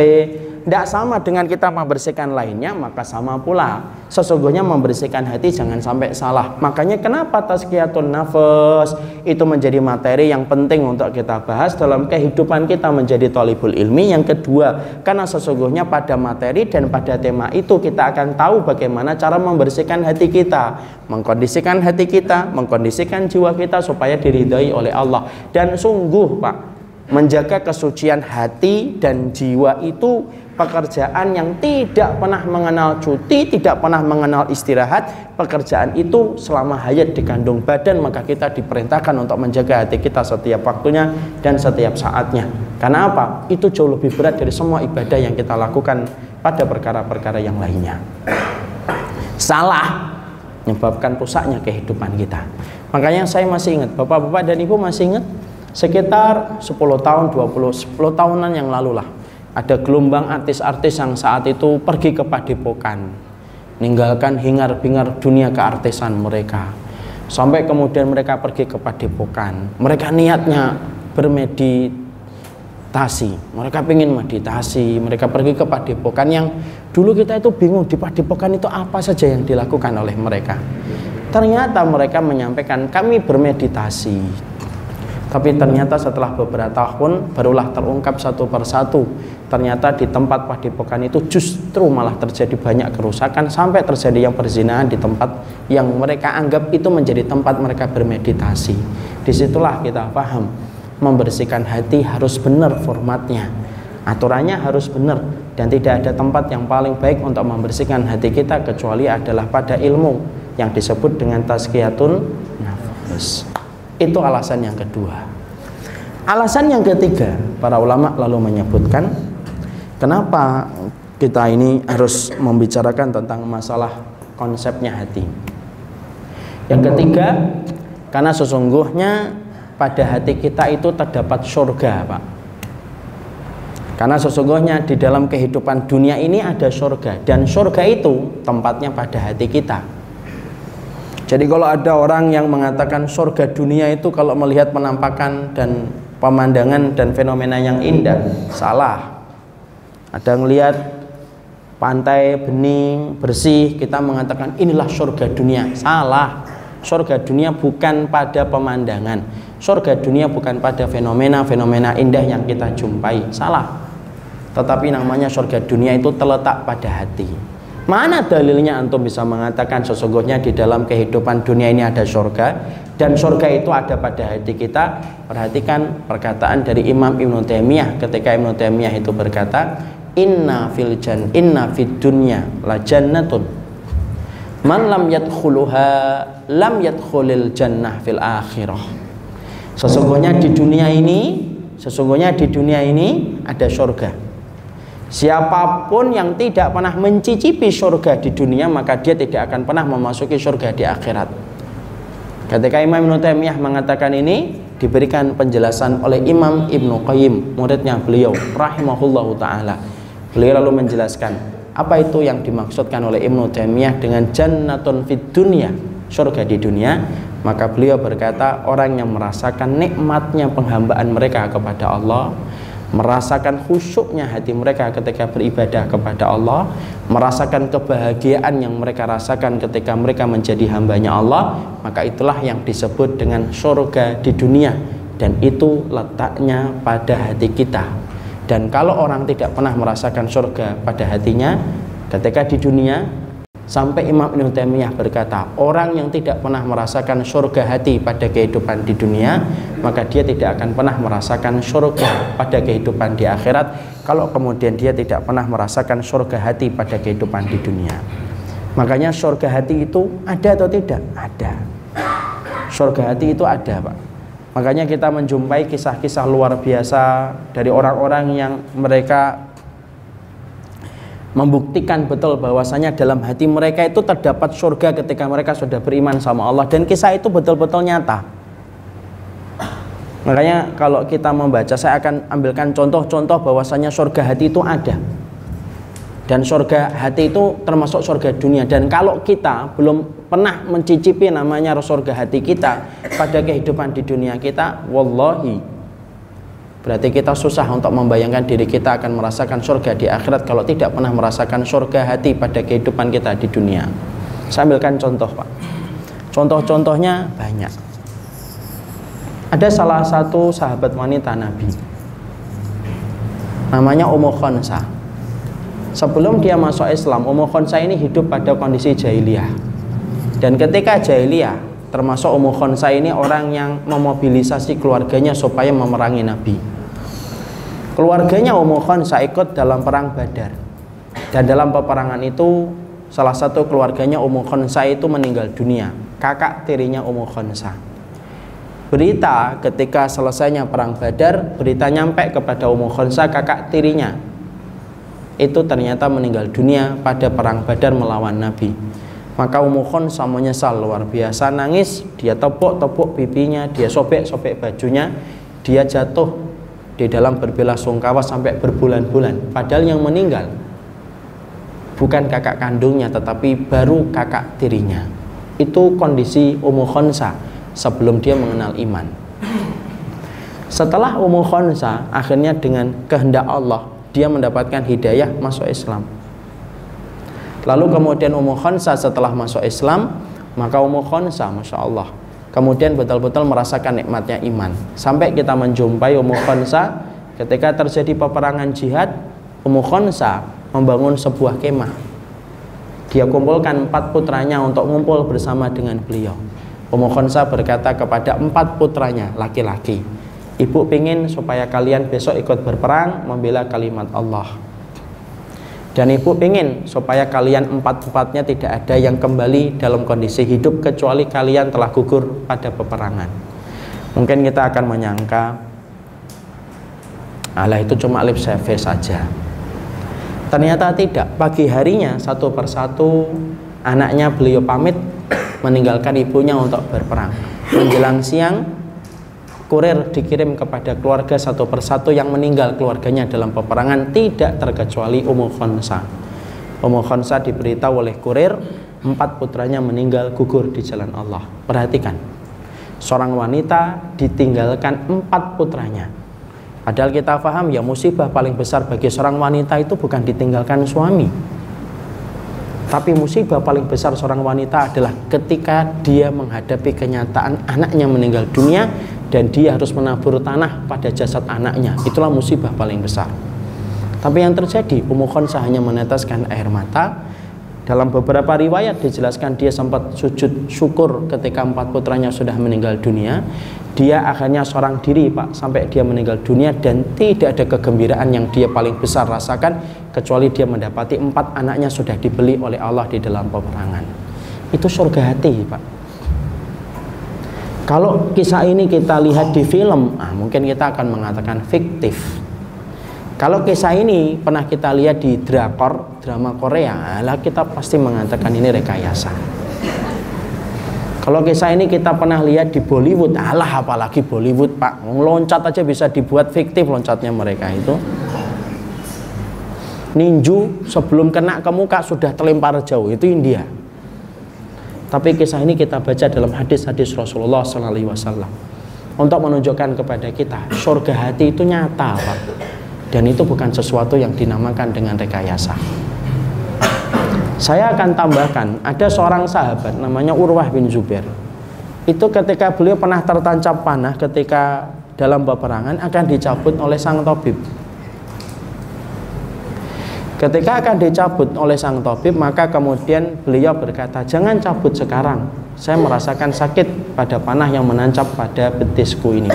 tidak sama dengan kita membersihkan lainnya maka sama pula. Sesungguhnya membersihkan hati jangan sampai salah. Makanya kenapa tazkiyatun nafas? Itu menjadi materi yang penting untuk kita bahas dalam kehidupan kita menjadi tolibul ilmi. Yang kedua karena sesungguhnya pada materi dan pada tema itu kita akan tahu bagaimana cara membersihkan hati kita. Mengkondisikan hati kita mengkondisikan jiwa kita supaya diridhai oleh Allah. Dan sungguh Pak menjaga kesucian hati dan jiwa itu pekerjaan yang tidak pernah mengenal cuti, tidak pernah mengenal istirahat, pekerjaan itu selama hayat di kandung badan maka kita diperintahkan untuk menjaga hati kita setiap waktunya dan setiap saatnya. Karena apa? Itu jauh lebih berat dari semua ibadah yang kita lakukan pada perkara-perkara yang lainnya. Salah menyebabkan rusaknya kehidupan kita. Makanya saya masih ingat, Bapak-bapak dan Ibu masih ingat sekitar 10 tahun, 20, 10 tahunan yang lalu lah ada gelombang artis-artis yang saat itu pergi ke padepokan meninggalkan hingar-bingar dunia keartisan mereka. Sampai kemudian mereka pergi ke padepokan. Mereka niatnya bermeditasi. Mereka ingin meditasi. Mereka pergi ke padepokan yang dulu kita itu bingung di padepokan itu apa saja yang dilakukan oleh mereka. Ternyata mereka menyampaikan kami bermeditasi tapi ternyata setelah beberapa tahun barulah terungkap satu persatu. Ternyata di tempat padepokan itu justru malah terjadi banyak kerusakan sampai terjadi yang perzinahan di tempat yang mereka anggap itu menjadi tempat mereka bermeditasi. Di situlah kita paham membersihkan hati harus benar formatnya. Aturannya harus benar dan tidak ada tempat yang paling baik untuk membersihkan hati kita kecuali adalah pada ilmu yang disebut dengan tazkiyatun nafas itu alasan yang kedua. Alasan yang ketiga, para ulama lalu menyebutkan kenapa kita ini harus membicarakan tentang masalah konsepnya hati. Yang ketiga, karena sesungguhnya pada hati kita itu terdapat surga, Pak. Karena sesungguhnya di dalam kehidupan dunia ini ada surga dan surga itu tempatnya pada hati kita. Jadi kalau ada orang yang mengatakan surga dunia itu kalau melihat penampakan dan pemandangan dan fenomena yang indah, salah. Ada yang lihat pantai bening, bersih, kita mengatakan inilah surga dunia. Salah. Surga dunia bukan pada pemandangan. Surga dunia bukan pada fenomena-fenomena indah yang kita jumpai. Salah. Tetapi namanya surga dunia itu terletak pada hati. Mana dalilnya antum bisa mengatakan sesungguhnya di dalam kehidupan dunia ini ada surga dan surga itu ada pada hati kita? Perhatikan perkataan dari Imam Ibnu Taimiyah ketika Ibnu Taimiyah itu berkata, "Inna fil jan inna fid dunya la jannatun man lam yadkhuluha lam yadkhulil jannah fil akhirah." Sesungguhnya di dunia ini, sesungguhnya di dunia ini ada surga Siapa pun yang tidak pernah mencicipi surga di dunia maka dia tidak akan pernah memasuki surga di akhirat. Ketika Imam Ibn Taimiyah mengatakan ini diberikan penjelasan oleh Imam Ibnu Qayyim, muridnya beliau rahimahullahu taala. Beliau lalu menjelaskan apa itu yang dimaksudkan oleh Ibnu Taimiyah dengan jannatun fid dunya, surga di dunia. Maka beliau berkata orang yang merasakan nikmatnya penghambaan mereka kepada Allah, merasakan khusyuknya hati mereka ketika beribadah kepada Allah merasakan kebahagiaan yang mereka rasakan ketika mereka menjadi hambanya Allah maka itulah yang disebut dengan surga di dunia. Dan itu letaknya pada hati kita. Dan kalau orang tidak pernah merasakan surga pada hatinya ketika di dunia Sampai Imam Ibn Taimiyah berkata, orang yang tidak pernah merasakan surga hati pada kehidupan di dunia, maka dia tidak akan pernah merasakan surga pada kehidupan di akhirat. Kalau kemudian dia tidak pernah merasakan surga hati pada kehidupan di dunia. Makanya surga hati itu ada atau tidak? Ada. Surga hati itu ada, Pak. Makanya kita menjumpai kisah-kisah luar biasa dari orang-orang yang mereka membuktikan betul bahwasanya dalam hati mereka itu terdapat surga ketika mereka sudah beriman sama Allah dan kisah itu betul-betul nyata. Makanya kalau kita membaca saya akan ambilkan contoh-contoh bahwasanya surga hati itu ada. Dan surga hati itu termasuk surga dunia dan kalau kita belum pernah mencicipi namanya surga hati kita pada kehidupan di dunia kita wallahi Berarti kita susah untuk membayangkan diri kita akan merasakan surga di akhirat kalau tidak pernah merasakan surga hati pada kehidupan kita di dunia. Saya ambilkan contoh Pak. Contoh-contohnya banyak. Ada salah satu sahabat wanita Nabi. Namanya Ummu Khonsa. Sebelum dia masuk Islam, Ummu Khonsa ini hidup pada kondisi jahiliyah. Dan ketika jahiliyah, termasuk Ummu Khonsa ini orang yang memobilisasi keluarganya supaya memerangi Nabi keluarganya Ummu Khansa ikut dalam perang Badar. Dan dalam peperangan itu salah satu keluarganya Ummu Khansa itu meninggal dunia. Kakak tirinya Ummu Khansa berita ketika selesainya perang Badar berita nyampe kepada Ummu Khansa kakak tirinya itu ternyata meninggal dunia pada perang Badar melawan Nabi. Maka Ummu Khansa menyesal luar biasa nangis. Dia tepuk-tepuk pipinya dia sobek-sobek bajunya dia jatuh di dalam berbela sungkawa sampai berbulan-bulan. Padahal yang meninggal bukan kakak kandungnya tetapi baru kakak tirinya. Itu kondisi Ummu Khonsa sebelum dia mengenal iman. Setelah Ummu Khonsa akhirnya dengan kehendak Allah dia mendapatkan hidayah masuk Islam. Lalu kemudian Ummu Khonsa setelah masuk Islam maka Ummu Khonsa Masya Allah kemudian betul-betul merasakan nikmatnya iman. Sampai kita menjumpai Ummu Khonsa ketika terjadi peperangan jihad Ummu Khonsa membangun sebuah kemah. Dia kumpulkan empat putranya untuk ngumpul bersama dengan beliau. Ummu Khonsa berkata kepada empat putranya laki-laki ibu ingin supaya kalian besok ikut berperang membela kalimat Allah dan ibu ingin supaya kalian empat-empatnya tidak ada yang kembali dalam kondisi hidup kecuali kalian telah gugur pada peperangan. Mungkin kita akan menyangka Allah itu cuma lip service saja. Ternyata tidak. Pagi harinya satu persatu anaknya beliau pamit meninggalkan ibunya untuk berperang. Menjelang siang kurir dikirim kepada keluarga satu persatu yang meninggal keluarganya dalam peperangan tidak terkecuali Ummu Khonsa. Ummu Khonsa diberitahu oleh kurir empat putranya meninggal gugur di jalan Allah. Perhatikan, seorang wanita ditinggalkan empat putranya. Padahal kita paham ya musibah paling besar bagi seorang wanita itu bukan ditinggalkan suami. Tapi musibah paling besar seorang wanita adalah ketika dia menghadapi kenyataan anaknya meninggal dunia dan dia harus menabur tanah pada jasad anaknya. Itulah musibah paling besar. Tapi yang terjadi Ummu Khonsah hanya meneteskan air mata. Dalam beberapa riwayat dijelaskan dia sempat sujud syukur ketika empat putranya sudah meninggal dunia. Dia akhirnya seorang diri pak sampai dia meninggal dunia dan tidak ada kegembiraan yang dia paling besar rasakan kecuali dia mendapati empat anaknya sudah dibeli oleh Allah di dalam peperangan. Itu surga hati pak kalau kisah ini kita lihat di film, ah, mungkin kita akan mengatakan fiktif. Kalau kisah ini pernah kita lihat di drakor, drama Korea, lah kita pasti mengatakan ini rekayasa. Kalau kisah ini kita pernah lihat di Bollywood, alah apalagi Bollywood pak, loncat aja bisa dibuat fiktif loncatnya mereka itu. Ninju sebelum kena ke muka sudah terlempar jauh, itu India. Tapi kisah ini kita baca dalam hadis-hadis Rasulullah SAW untuk menunjukkan kepada kita surga hati itu nyata, Pak. Dan itu bukan sesuatu yang dinamakan dengan rekayasa. Saya akan tambahkan, ada seorang sahabat namanya Urwah bin Zubair. Itu ketika beliau pernah tertancap panah ketika dalam peperangan akan dicabut oleh sang tabib. Ketika akan dicabut oleh sang tabib, maka kemudian beliau berkata, "Jangan cabut sekarang. Saya merasakan sakit pada panah yang menancap pada betisku ini."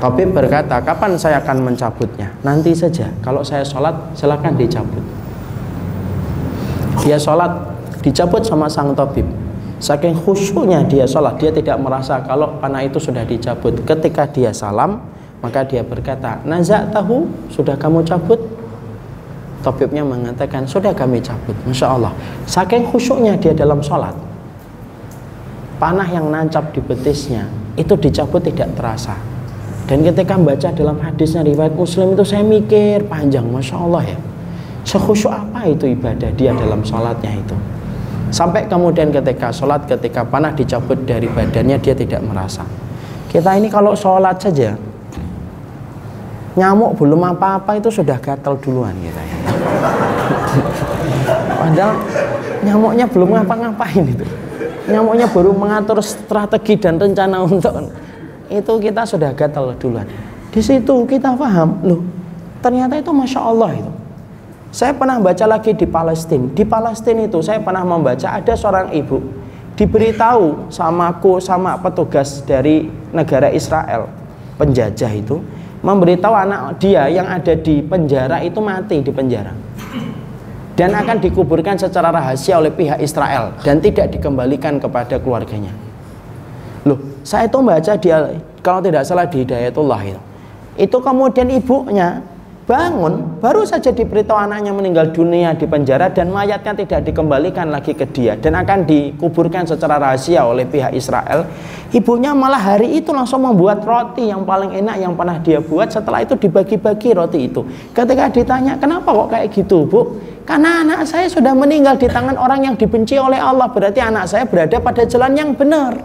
Tabib berkata, "Kapan saya akan mencabutnya?" "Nanti saja. Kalau saya sholat, silakan dicabut." Dia sholat, dicabut sama sang tabib. Saking khusyuknya dia sholat, dia tidak merasa kalau panah itu sudah dicabut. Ketika dia salam, maka dia berkata, "Nazak tahu, sudah kamu cabut?" Tabibnya mengatakan sudah kami cabut Masya Allah Saking khusyuknya dia dalam sholat Panah yang nancap di betisnya Itu dicabut tidak terasa. Dan ketika membaca dalam hadisnya riwayat muslim itu saya mikir panjang Masya Allah ya. Sekhusyuk apa itu ibadah dia dalam sholatnya itu? Sampai kemudian ketika sholat ketika panah dicabut dari badannya dia tidak merasa. Kita ini kalau sholat saja nyamuk belum apa-apa itu sudah gatal duluan gitu ya. Padahal nyamuknya belum ngapa-ngapain itu. Nyamuknya baru mengatur strategi dan rencana untuk itu kita sudah gatal duluan. Di situ kita paham, loh ternyata itu masya Allah itu. Saya pernah baca lagi di Palestina. Di Palestina itu saya pernah membaca ada seorang ibu diberitahu sama aku sama petugas dari negara Israel penjajah itu memberitahu anak dia yang ada di penjara itu mati di penjara dan akan dikuburkan secara rahasia oleh pihak Israel dan tidak dikembalikan kepada keluarganya. Loh, saya itu membaca dia kalau tidak salah di Hidayatullah itu. Itu kemudian ibunya bangun baru saja diberitahu anaknya meninggal dunia di penjara dan mayatnya tidak dikembalikan lagi ke dia dan akan dikuburkan secara rahasia oleh pihak Israel ibunya malah hari itu langsung membuat roti yang paling enak yang pernah dia buat. Setelah itu dibagi-bagi roti itu. Ketika ditanya kenapa kok kayak gitu bu? Karena anak saya sudah meninggal di tangan orang yang dibenci oleh Allah berarti anak saya berada pada jalan yang benar.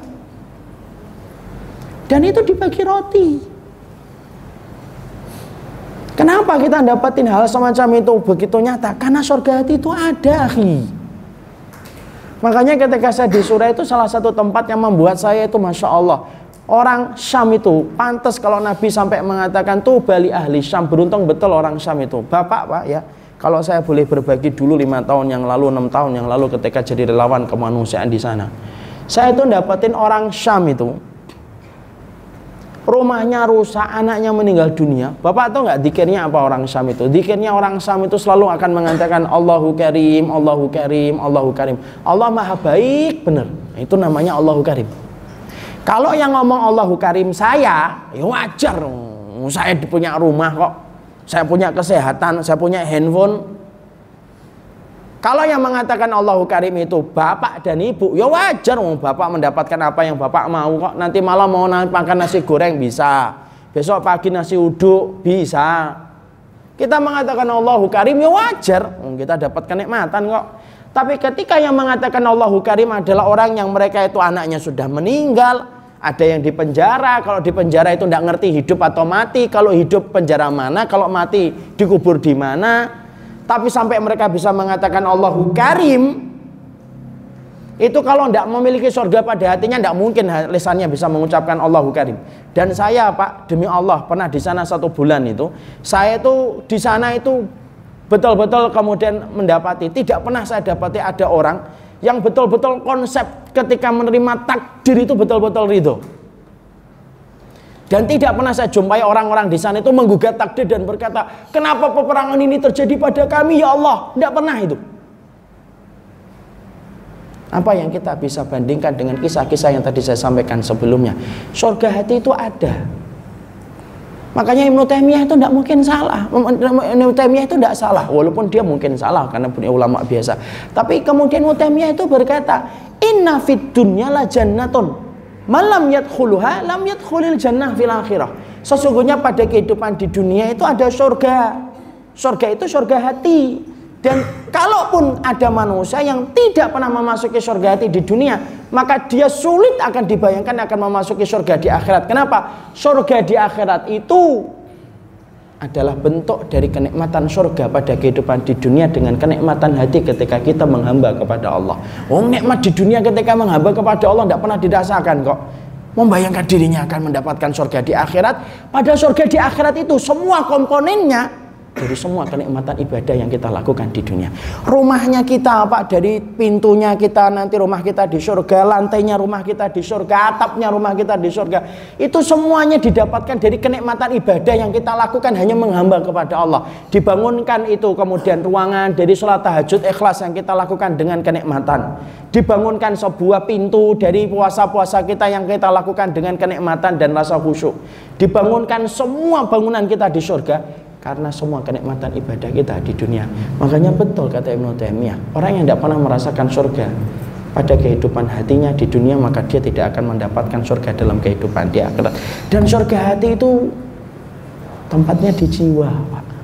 Dan itu dibagi roti Kenapa kita dapatin hal semacam itu begitu nyata? Karena surga hati itu ada, akhi. Makanya ketika saya di surah itu salah satu tempat yang membuat saya itu Masya Allah. Orang Syam itu pantas kalau Nabi sampai mengatakan tuh bali ahli Syam beruntung betul orang Syam itu. Bapak pak ya, kalau saya boleh berbagi dulu lima tahun yang lalu, enam tahun yang lalu ketika jadi relawan kemanusiaan di sana. Saya itu dapetin orang Syam itu rumahnya rusak, anaknya meninggal dunia. Bapak tahu nggak dikirnya apa orang Syam itu? Dikirnya orang Syam itu selalu akan mengatakan Allahu Karim, Allahu Karim, Allahu Karim. Allah Maha Baik, benar. Itu namanya Allahu Karim. Kalau yang ngomong Allahu Karim saya, ya wajar. Saya punya rumah kok. Saya punya kesehatan, saya punya handphone, kalau yang mengatakan Allahu Karim itu bapak dan ibu, ya wajar oh, bapak mendapatkan apa yang bapak mau kok. Nanti malam mau makan nasi goreng bisa. Besok pagi nasi uduk bisa. Kita mengatakan Allahu Karim ya wajar, oh, kita dapat kenikmatan kok. Tapi ketika yang mengatakan Allahu Karim adalah orang yang mereka itu anaknya sudah meninggal, ada yang di penjara, kalau di penjara itu tidak ngerti hidup atau mati, kalau hidup penjara mana, kalau mati dikubur di mana, tapi sampai mereka bisa mengatakan Allahu Karim itu kalau tidak memiliki surga pada hatinya tidak mungkin lisannya bisa mengucapkan Allahu Karim. Dan saya Pak demi Allah pernah di sana satu bulan itu, saya itu di sana itu betul-betul kemudian mendapati tidak pernah saya dapati ada orang yang betul-betul konsep ketika menerima takdir itu betul-betul ridho. Dan tidak pernah saya jumpai orang-orang di sana itu menggugat takdir dan berkata, kenapa peperangan ini terjadi pada kami ya Allah? Tidak pernah itu. Apa yang kita bisa bandingkan dengan kisah-kisah yang tadi saya sampaikan sebelumnya? Surga hati itu ada. Makanya Ibnu Taimiyah itu tidak mungkin salah. Ibnu Taimiyah itu tidak salah, walaupun dia mungkin salah karena punya ulama biasa. Tapi kemudian Ibnu Taimiyah itu berkata, "Inna fid dunya la jannatun Malam yadkhuluha lam yadkhulil jannah fil akhirah. Sesungguhnya pada kehidupan di dunia itu ada surga. Surga itu surga hati. Dan kalaupun ada manusia yang tidak pernah memasuki surga hati di dunia, maka dia sulit akan dibayangkan akan memasuki surga di akhirat. Kenapa? Surga di akhirat itu adalah bentuk dari kenikmatan surga pada kehidupan di dunia dengan kenikmatan hati ketika kita menghamba kepada Allah. Oh, nikmat di dunia ketika menghamba kepada Allah tidak pernah dirasakan kok. Membayangkan dirinya akan mendapatkan surga di akhirat. Pada surga di akhirat itu semua komponennya dari semua kenikmatan ibadah yang kita lakukan di dunia. Rumahnya kita Pak dari pintunya kita nanti rumah kita di surga, lantainya rumah kita di surga, atapnya rumah kita di surga. Itu semuanya didapatkan dari kenikmatan ibadah yang kita lakukan hanya menghamba kepada Allah. Dibangunkan itu kemudian ruangan dari sholat tahajud ikhlas yang kita lakukan dengan kenikmatan. Dibangunkan sebuah pintu dari puasa-puasa kita yang kita lakukan dengan kenikmatan dan rasa khusyuk. Dibangunkan semua bangunan kita di surga karena semua kenikmatan ibadah kita di dunia. Makanya betul kata Ibnu Taimiyah, orang yang tidak pernah merasakan surga pada kehidupan hatinya di dunia maka dia tidak akan mendapatkan surga dalam kehidupan di akhirat. Dan surga hati itu tempatnya di jiwa, Pak.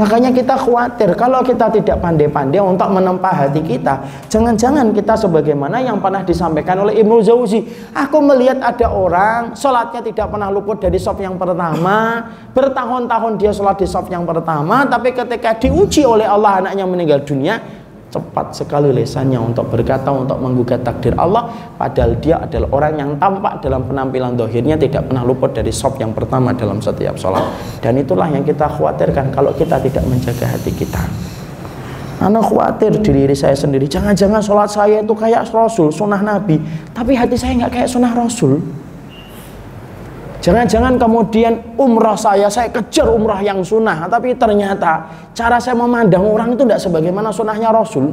Makanya kita khawatir kalau kita tidak pandai-pandai untuk menempa hati kita, jangan-jangan kita sebagaimana yang pernah disampaikan oleh Ibnu Jauzi. Aku melihat ada orang sholatnya tidak pernah luput dari sop yang pertama, bertahun-tahun dia sholat di sop yang pertama, tapi ketika diuji oleh Allah anaknya meninggal dunia, cepat sekali lesannya untuk berkata untuk menggugat takdir Allah. Padahal dia adalah orang yang tampak dalam penampilan dohirnya tidak pernah luput dari sop yang pertama dalam setiap sholat. Dan itulah yang kita khawatirkan kalau kita tidak menjaga hati kita. Anak khawatir diri saya sendiri jangan-jangan sholat saya itu kayak Rasul sunnah Nabi. Tapi hati saya nggak kayak sunnah Rasul Jangan-jangan kemudian umrah saya, saya kejar umrah yang sunnah, tapi ternyata cara saya memandang orang itu tidak sebagaimana sunnahnya Rasul.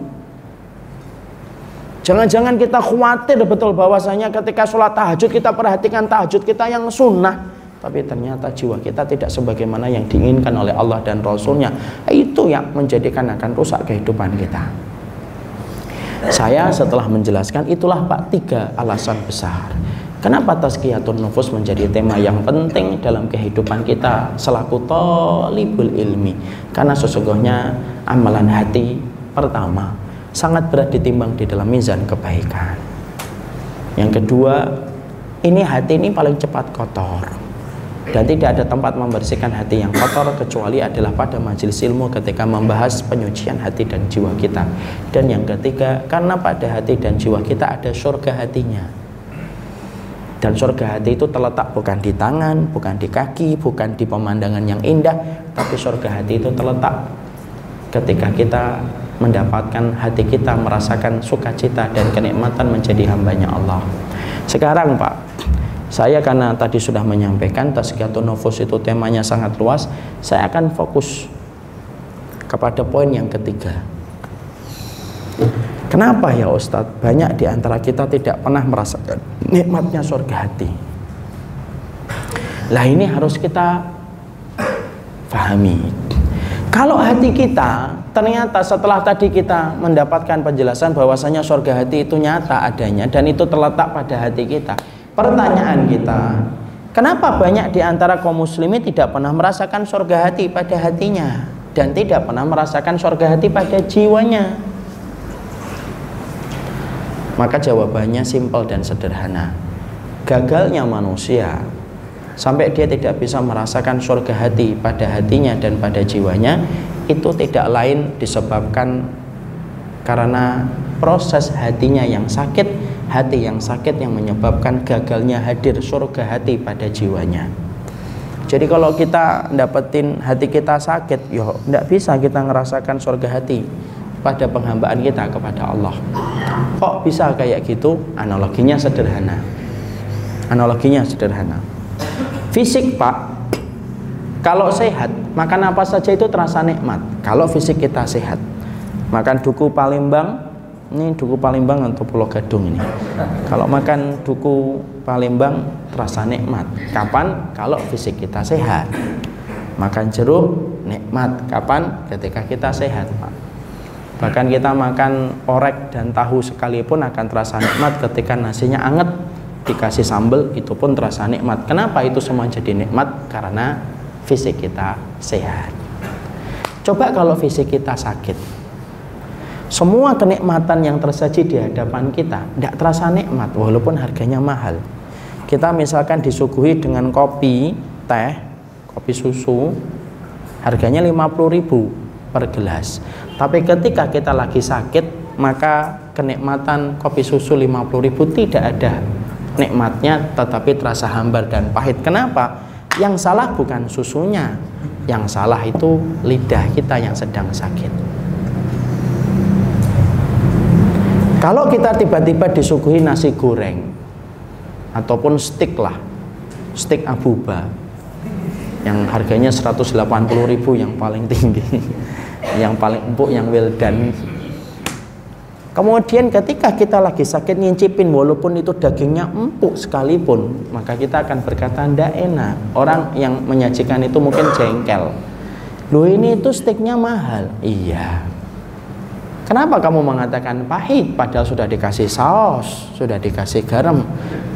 Jangan-jangan kita khawatir betul bahwasanya ketika sholat tahajud kita perhatikan tahajud kita yang sunnah, tapi ternyata jiwa kita tidak sebagaimana yang diinginkan oleh Allah dan Rasulnya. Itu yang menjadikan akan rusak kehidupan kita. Saya setelah menjelaskan itulah Pak tiga alasan besar Kenapa tazkiyatun nufus menjadi tema yang penting dalam kehidupan kita selaku tolibul ilmi? Karena sesungguhnya amalan hati pertama sangat berat ditimbang di dalam mizan kebaikan. Yang kedua, ini hati ini paling cepat kotor dan tidak ada tempat membersihkan hati yang kotor kecuali adalah pada majelis ilmu ketika membahas penyucian hati dan jiwa kita. Dan yang ketiga, karena pada hati dan jiwa kita ada surga hatinya dan surga hati itu terletak bukan di tangan, bukan di kaki, bukan di pemandangan yang indah, tapi surga hati itu terletak ketika kita mendapatkan hati kita merasakan sukacita dan kenikmatan menjadi hambanya Allah. Sekarang Pak, saya karena tadi sudah menyampaikan tazkiyatun nufus itu temanya sangat luas, saya akan fokus kepada poin yang ketiga. Kenapa ya Ustadz? Banyak di antara kita tidak pernah merasakan nikmatnya surga hati. Lah ini harus kita pahami. Kalau hati kita ternyata setelah tadi kita mendapatkan penjelasan bahwasanya surga hati itu nyata adanya dan itu terletak pada hati kita. Pertanyaan kita, kenapa banyak di antara kaum muslimin tidak pernah merasakan surga hati pada hatinya dan tidak pernah merasakan surga hati pada jiwanya? Maka jawabannya simpel dan sederhana. Gagalnya manusia sampai dia tidak bisa merasakan surga hati pada hatinya dan pada jiwanya itu tidak lain disebabkan karena proses hatinya yang sakit, hati yang sakit yang menyebabkan gagalnya hadir surga hati pada jiwanya. Jadi kalau kita dapetin hati kita sakit, yo tidak bisa kita ngerasakan surga hati pada penghambaan kita kepada Allah. Kok bisa kayak gitu? Analoginya sederhana. Analoginya sederhana. Fisik, Pak, kalau sehat, makan apa saja itu terasa nikmat. Kalau fisik kita sehat. Makan duku Palembang, ini duku Palembang atau Pulau Gadung ini. Kalau makan duku Palembang terasa nikmat. Kapan? Kalau fisik kita sehat. Makan jeruk nikmat. Kapan? Ketika kita sehat, Pak. Bahkan kita makan orek dan tahu sekalipun akan terasa nikmat ketika nasinya anget dikasih sambal itu pun terasa nikmat. Kenapa itu semua jadi nikmat? Karena fisik kita sehat. Coba kalau fisik kita sakit. Semua kenikmatan yang tersaji di hadapan kita tidak terasa nikmat walaupun harganya mahal. Kita misalkan disuguhi dengan kopi, teh, kopi susu, harganya 50 ribu per gelas. Tapi ketika kita lagi sakit, maka kenikmatan kopi susu 50.000 tidak ada nikmatnya tetapi terasa hambar dan pahit. Kenapa? Yang salah bukan susunya, yang salah itu lidah kita yang sedang sakit kalau kita tiba-tiba disuguhi nasi goreng ataupun stick lah stick abuba yang harganya 180 ribu yang paling tinggi yang paling empuk yang well done Kemudian ketika kita lagi sakit ngincipin walaupun itu dagingnya empuk sekalipun, maka kita akan berkata ndak enak. Orang yang menyajikan itu mungkin jengkel. Loh ini itu steaknya mahal. Iya. Kenapa kamu mengatakan pahit padahal sudah dikasih saus, sudah dikasih garam?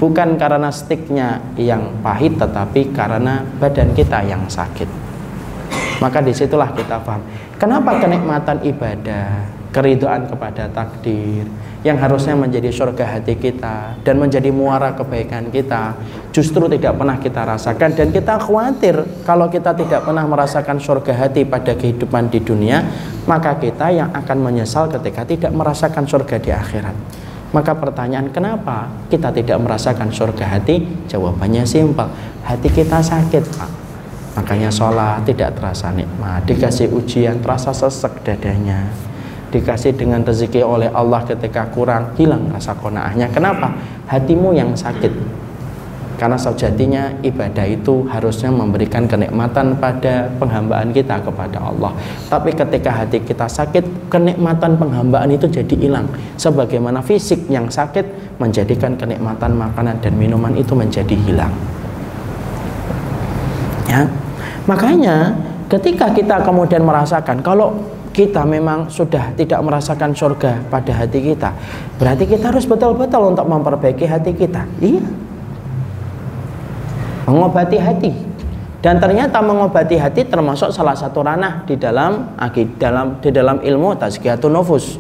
Bukan karena steaknya yang pahit tetapi karena badan kita yang sakit. Maka di situlah kita paham. Kenapa kenikmatan ibadah keridoan kepada takdir yang harusnya menjadi surga hati kita dan menjadi muara kebaikan kita justru tidak pernah kita rasakan? Dan kita khawatir kalau kita tidak pernah merasakan surga hati pada kehidupan di dunia maka kita yang akan menyesal ketika tidak merasakan surga di akhirat. Maka pertanyaan kenapa kita tidak merasakan surga hati? Jawabannya simpel. Hati kita sakit Pak makanya sholat tidak terasa nikmat. Dikasih ujian terasa sesek dadanya. Dikasih dengan rezeki oleh Allah ketika kurang hilang rasa konaahnya. Kenapa? Hatimu yang sakit. Karena sejatinya ibadah itu harusnya memberikan kenikmatan pada penghambaan kita kepada Allah. Tapi ketika hati kita sakit kenikmatan penghambaan itu jadi hilang. Sebagaimana fisik yang sakit menjadikan kenikmatan makanan dan minuman itu menjadi hilang. Ya makanya ketika kita kemudian merasakan kalau kita memang sudah tidak merasakan surga pada hati kita berarti kita harus betul-betul untuk memperbaiki hati kita. Iya. Mengobati hati. Dan ternyata mengobati hati termasuk salah satu ranah di dalam dalam di dalam ilmu tazkiyatun nufus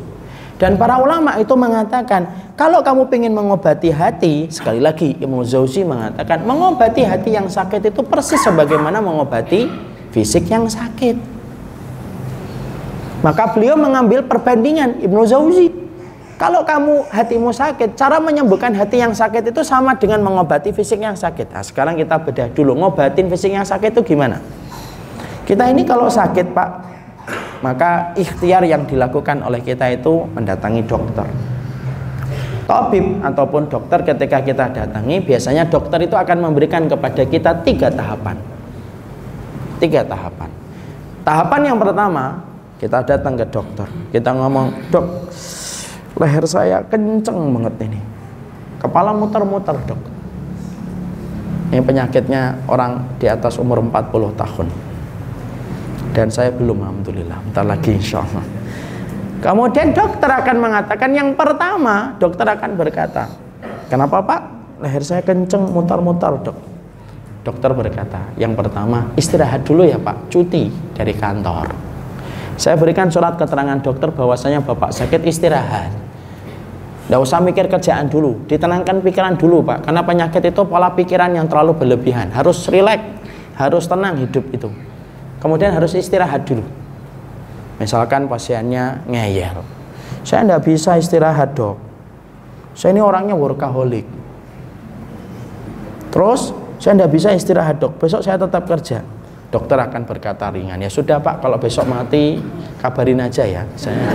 dan para ulama itu mengatakan kalau kamu ingin mengobati hati sekali lagi Imam Zauzi mengatakan mengobati hati yang sakit itu persis sebagaimana mengobati fisik yang sakit maka beliau mengambil perbandingan Ibnu Zauzi. Kalau kamu hatimu sakit, cara menyembuhkan hati yang sakit itu sama dengan mengobati fisik yang sakit. Nah, sekarang kita bedah dulu, ngobatin fisik yang sakit itu gimana? Kita ini kalau sakit, Pak, maka ikhtiar yang dilakukan oleh kita itu mendatangi dokter. Tabib ataupun dokter ketika kita datangi, biasanya dokter itu akan memberikan kepada kita tiga tahapan. Tiga tahapan. Tahapan yang pertama, kita datang ke dokter kita ngomong dok leher saya kenceng banget ini kepala muter-muter dok ini penyakitnya orang di atas umur 40 tahun dan saya belum alhamdulillah bentar lagi insya Allah kemudian dokter akan mengatakan yang pertama dokter akan berkata kenapa pak leher saya kenceng muter-muter dok dokter berkata yang pertama istirahat dulu ya pak cuti dari kantor saya berikan surat keterangan dokter bahwasanya bapak sakit istirahat. Tidak usah mikir kerjaan dulu, ditenangkan pikiran dulu pak. Karena penyakit itu pola pikiran yang terlalu berlebihan. Harus rileks, harus tenang hidup itu. Kemudian harus istirahat dulu. Misalkan pasiennya ngeyel. Saya tidak bisa istirahat dok. Saya ini orangnya workaholic. Terus saya tidak bisa istirahat dok. Besok saya tetap kerja dokter akan berkata ringan ya sudah pak kalau besok mati kabarin aja ya saya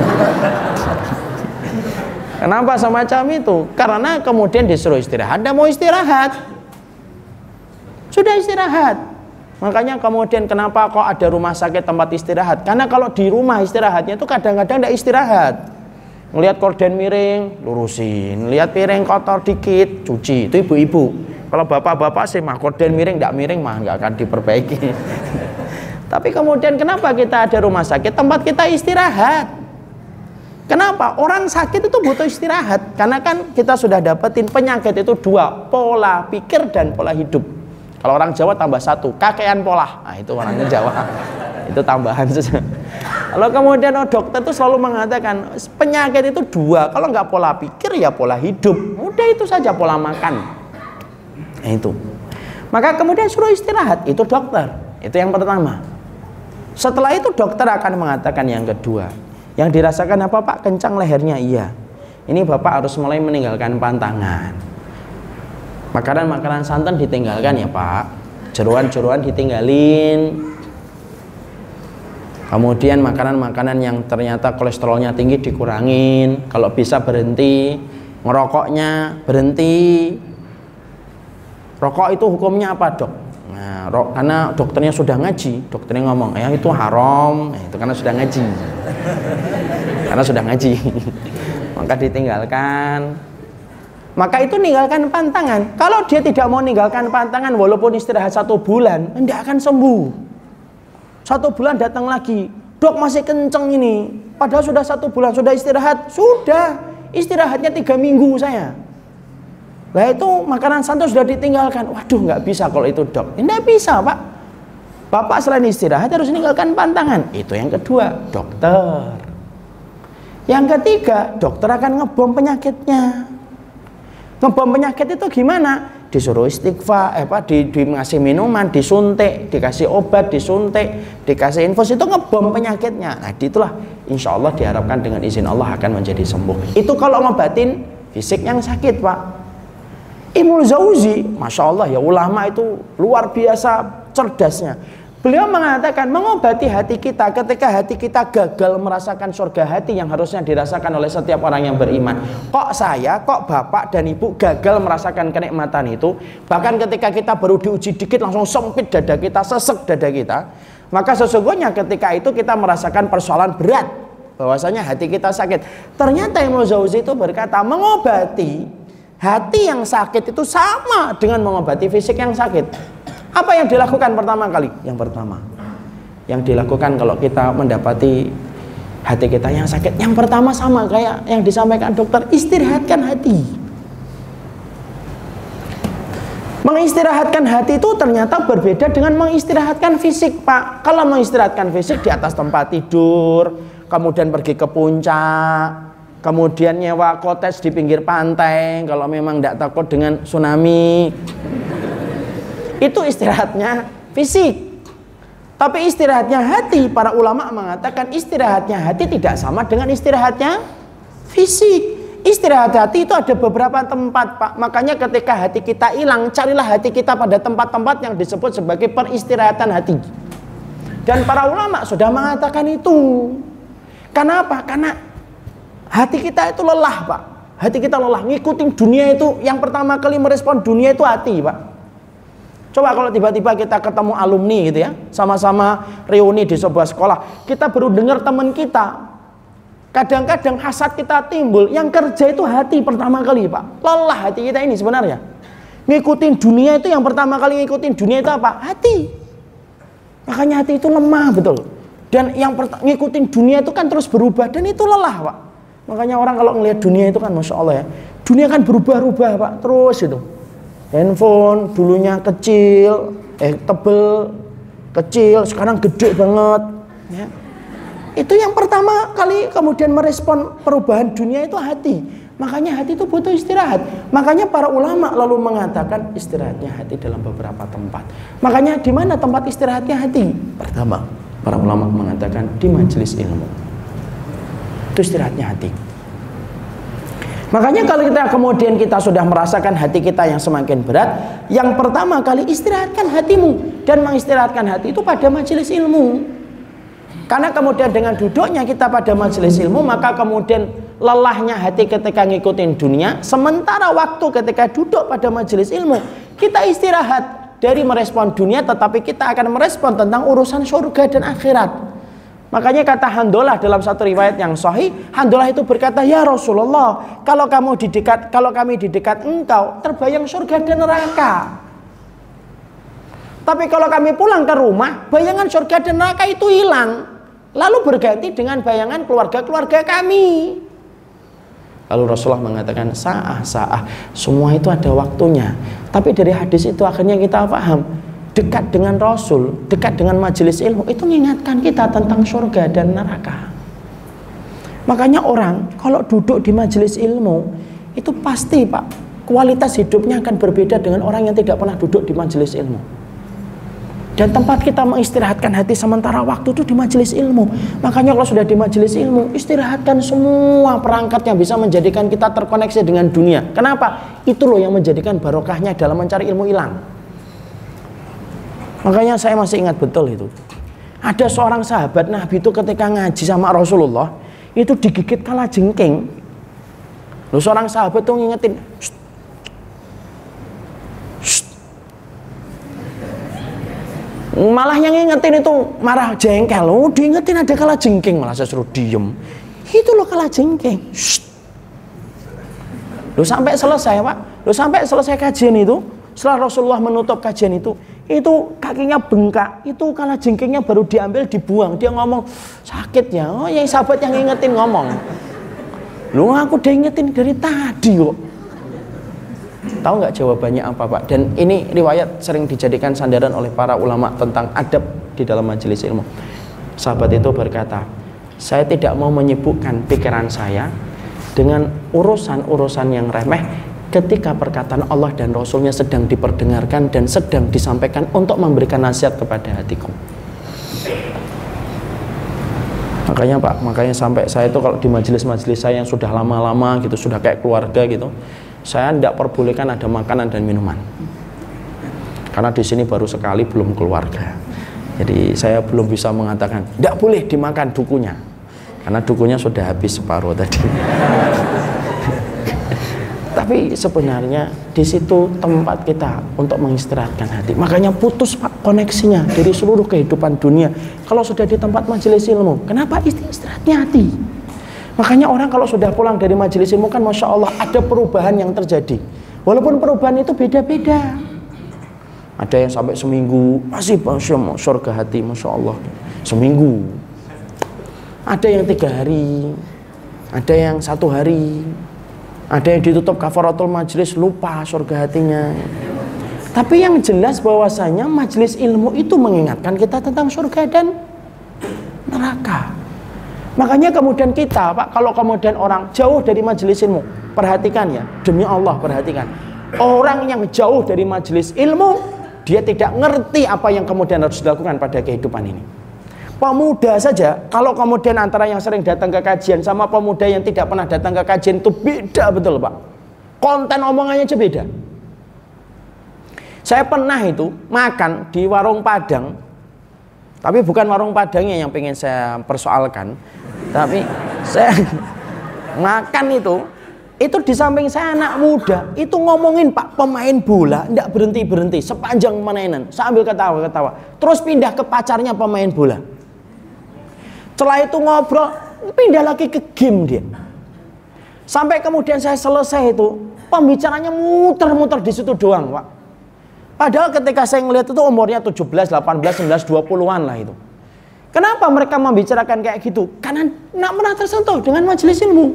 kenapa semacam itu karena kemudian disuruh istirahat dan mau istirahat sudah istirahat makanya kemudian kenapa kok ada rumah sakit tempat istirahat karena kalau di rumah istirahatnya itu kadang-kadang tidak istirahat ngelihat korden miring lurusin lihat piring kotor dikit cuci itu ibu-ibu kalau bapak-bapak sih mah korden miring tidak miring mah nggak akan diperbaiki. Tapi kemudian kenapa kita ada rumah sakit tempat kita istirahat? Kenapa? Orang sakit itu butuh istirahat karena kan kita sudah dapetin penyakit itu dua pola pikir dan pola hidup. Kalau orang Jawa tambah satu kakean pola. Nah itu orangnya Jawa. itu tambahan saja. Kalau kemudian oh, dokter itu selalu mengatakan penyakit itu dua. Kalau nggak pola pikir ya pola hidup. Udah itu saja pola makan. Nah, itu. Maka kemudian suruh istirahat, itu dokter. Itu yang pertama. Setelah itu dokter akan mengatakan yang kedua. Yang dirasakan apa Pak? Kencang lehernya, iya. Ini Bapak harus mulai meninggalkan pantangan. Makanan-makanan santan ditinggalkan ya Pak. Jeruan-jeruan ditinggalin. kemudian makanan-makanan yang ternyata kolesterolnya tinggi dikurangin. Kalau bisa berhenti ngerokoknya berhenti. Rokok itu hukumnya apa dok? Nah rok, karena dokternya sudah ngaji. Dokternya ngomong ya itu haram. Nah, itu karena sudah ngaji. Karena sudah ngaji. Maka ditinggalkan maka itu ninggalkan pantangan. Kalau dia tidak mau ninggalkan pantangan walaupun istirahat satu bulan tidak akan sembuh. Satu bulan datang lagi. Dok masih kenceng ini. Padahal sudah satu bulan sudah istirahat. Sudah. Istirahatnya tiga minggu saya. Lah itu makanan santai sudah ditinggalkan. Waduh nggak bisa kalau itu dok. Tidak bisa pak. Bapak selain istirahat harus meninggalkan pantangan. Itu yang kedua dokter. Yang ketiga dokter akan ngebom penyakitnya ngebom penyakit itu gimana? Disuruh istighfar eh, apa di, ngasih minuman disuntik dikasih obat disuntik dikasih infus itu ngebom penyakitnya. Nah itulah insya Allah diharapkan dengan izin Allah akan menjadi sembuh. Itu kalau ngobatin fisik yang sakit pak. Imul Zauzi Masya Allah ya ulama itu luar biasa cerdasnya Beliau mengatakan mengobati hati kita ketika hati kita gagal merasakan surga hati yang harusnya dirasakan oleh setiap orang yang beriman. Kok saya, kok bapak dan ibu gagal merasakan kenikmatan itu? Bahkan ketika kita baru diuji dikit langsung sempit dada kita, sesek dada kita. Maka sesungguhnya ketika itu kita merasakan persoalan berat. Bahwasanya hati kita sakit. Ternyata Imam Zauzi itu berkata mengobati hati yang sakit itu sama dengan mengobati fisik yang sakit. Apa yang dilakukan pertama kali? Yang pertama, yang dilakukan kalau kita mendapati hati kita yang sakit, yang pertama sama kayak yang disampaikan dokter, istirahatkan hati. Mengistirahatkan hati itu ternyata berbeda dengan mengistirahatkan fisik, Pak. Kalau mengistirahatkan fisik di atas tempat tidur, kemudian pergi ke puncak, kemudian nyewa kotes di pinggir pantai, kalau memang tidak takut dengan tsunami, itu istirahatnya fisik. Tapi istirahatnya hati, para ulama mengatakan istirahatnya hati tidak sama dengan istirahatnya fisik. Istirahat hati itu ada beberapa tempat, Pak. Makanya ketika hati kita hilang, carilah hati kita pada tempat-tempat yang disebut sebagai peristirahatan hati. Dan para ulama sudah mengatakan itu. Kenapa? Karena hati kita itu lelah, Pak. Hati kita lelah ngikutin dunia itu yang pertama kali merespon dunia itu hati, Pak. Coba kalau tiba-tiba kita ketemu alumni gitu ya, sama-sama reuni di sebuah sekolah, kita baru dengar teman kita. Kadang-kadang hasad kita timbul, yang kerja itu hati pertama kali, Pak. Lelah hati kita ini sebenarnya. Ngikutin dunia itu yang pertama kali ngikutin dunia itu apa? Hati. Makanya hati itu lemah betul. Dan yang ngikutin dunia itu kan terus berubah dan itu lelah, Pak. Makanya orang kalau ngelihat dunia itu kan Masya Allah ya. Dunia kan berubah-ubah, Pak. Terus itu handphone dulunya kecil eh tebel kecil sekarang gede banget. Ya. itu yang pertama kali kemudian merespon perubahan dunia itu hati. Makanya hati itu butuh istirahat. Makanya para ulama lalu mengatakan istirahatnya hati dalam beberapa tempat. Makanya di mana tempat istirahatnya hati? Pertama para ulama mengatakan di majelis ilmu. Itu istirahatnya hati Makanya kalau kita kemudian kita sudah merasakan hati kita yang semakin berat, yang pertama kali istirahatkan hatimu dan mengistirahatkan hati itu pada majelis ilmu. Karena kemudian dengan duduknya kita pada majelis ilmu, maka kemudian lelahnya hati ketika ngikutin dunia, sementara waktu ketika duduk pada majelis ilmu, kita istirahat dari merespon dunia tetapi kita akan merespon tentang urusan surga dan akhirat. Makanya kata Handolah dalam satu riwayat yang sahih, Handolah itu berkata, "Ya Rasulullah, kalau kamu di dekat kalau kami di dekat engkau, terbayang surga dan neraka. Tapi kalau kami pulang ke rumah, bayangan surga dan neraka itu hilang. Lalu berganti dengan bayangan keluarga-keluarga kami." Lalu Rasulullah mengatakan, "Sa'ah, sa'ah, semua itu ada waktunya." Tapi dari hadis itu akhirnya kita paham, dekat dengan Rasul, dekat dengan majelis ilmu itu mengingatkan kita tentang surga dan neraka. Makanya orang kalau duduk di majelis ilmu itu pasti Pak kualitas hidupnya akan berbeda dengan orang yang tidak pernah duduk di majelis ilmu. Dan tempat kita mengistirahatkan hati sementara waktu itu di majelis ilmu. Makanya kalau sudah di majelis ilmu, istirahatkan semua perangkat yang bisa menjadikan kita terkoneksi dengan dunia. Kenapa? Itu loh yang menjadikan barokahnya dalam mencari ilmu hilang. Makanya saya masih ingat betul itu. Ada seorang sahabat Nabi itu ketika ngaji sama Rasulullah itu digigit kala jengking. Lalu seorang sahabat tuh ngingetin, malah yang ngingetin itu marah jengkel. Oh, diingetin ada kala jengking malah saya suruh diem. Itu loh kala jengking. Lo sampai selesai pak, lo sampai selesai kajian itu, setelah Rasulullah menutup kajian itu, itu kakinya bengkak, itu kala jengkingnya baru diambil dibuang. Dia ngomong sakit ya, oh ya sahabat yang ngingetin ngomong. Lu aku udah ingetin dari tadi kok. Tahu nggak jawabannya apa pak? Dan ini riwayat sering dijadikan sandaran oleh para ulama tentang adab di dalam majelis ilmu. Sahabat itu berkata, saya tidak mau menyibukkan pikiran saya dengan urusan-urusan yang remeh ketika perkataan Allah dan Rasulnya sedang diperdengarkan dan sedang disampaikan untuk memberikan nasihat kepada hatiku. Makanya Pak makanya sampai saya itu kalau di majelis-majelis saya yang sudah lama-lama gitu sudah kayak keluarga gitu saya tidak perbolehkan ada makanan dan minuman. Karena di sini baru sekali belum keluarga. Jadi saya belum bisa mengatakan tidak boleh dimakan dukunya. Karena dukunya sudah habis separuh tadi tapi sebenarnya di situ tempat kita untuk mengistirahatkan hati. Makanya putus pak koneksinya dari seluruh kehidupan dunia. Kalau sudah di tempat majelis ilmu kenapa istirahatnya hati? Makanya orang kalau sudah pulang dari majelis ilmu kan masya Allah ada perubahan yang terjadi. Walaupun perubahan itu beda-beda. Ada yang sampai seminggu masih surga hati masya Allah. Seminggu. Ada yang tiga hari, ada yang satu hari, ada yang ditutup kafaratul majelis lupa surga hatinya. Tapi yang jelas bahwasanya majelis ilmu itu mengingatkan kita tentang surga dan neraka. Makanya kemudian kita, Pak, kalau kemudian orang jauh dari majelis ilmu, perhatikan ya, demi Allah perhatikan. Orang yang jauh dari majelis ilmu, dia tidak ngerti apa yang kemudian harus dilakukan pada kehidupan ini. Pemuda saja, kalau kemudian antara yang sering datang ke kajian sama pemuda yang tidak pernah datang ke kajian itu beda betul Pak. Konten omongannya aja beda. Saya pernah itu makan di warung Padang, tapi bukan warung Padangnya yang pengen saya persoalkan, tapi saya makan itu itu di samping saya anak muda itu ngomongin pak pemain bola tidak berhenti berhenti sepanjang mainan sambil ketawa ketawa terus pindah ke pacarnya pemain bola setelah itu ngobrol, pindah lagi ke game dia. Sampai kemudian saya selesai itu, pembicaranya muter-muter di situ doang, Pak. Padahal ketika saya ngelihat itu umurnya 17, 18, 19, 20-an lah itu. Kenapa mereka membicarakan kayak gitu? Karena tidak pernah tersentuh dengan majelis ilmu.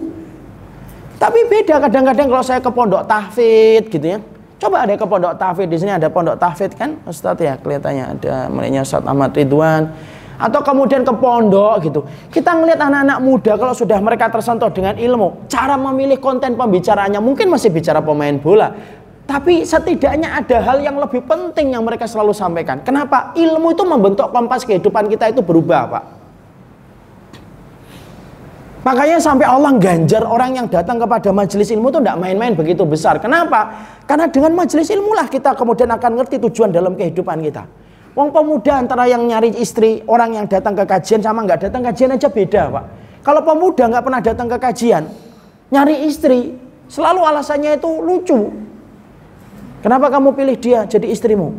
Tapi beda kadang-kadang kalau saya ke pondok tahfid gitu ya. Coba ada ke pondok tahfid di sini ada pondok tahfid kan, Ustaz ya kelihatannya ada miliknya Ustaz Ahmad Ridwan atau kemudian ke pondok gitu. Kita ngelihat anak-anak muda kalau sudah mereka tersentuh dengan ilmu, cara memilih konten pembicaraannya mungkin masih bicara pemain bola. Tapi setidaknya ada hal yang lebih penting yang mereka selalu sampaikan. Kenapa? Ilmu itu membentuk kompas kehidupan kita itu berubah, Pak. Makanya sampai Allah ganjar orang yang datang kepada majelis ilmu itu tidak main-main begitu besar. Kenapa? Karena dengan majelis ilmu lah kita kemudian akan ngerti tujuan dalam kehidupan kita. Wong pemuda antara yang nyari istri, orang yang datang ke kajian sama nggak datang kajian aja beda, Pak. Kalau pemuda nggak pernah datang ke kajian, nyari istri, selalu alasannya itu lucu. Kenapa kamu pilih dia jadi istrimu?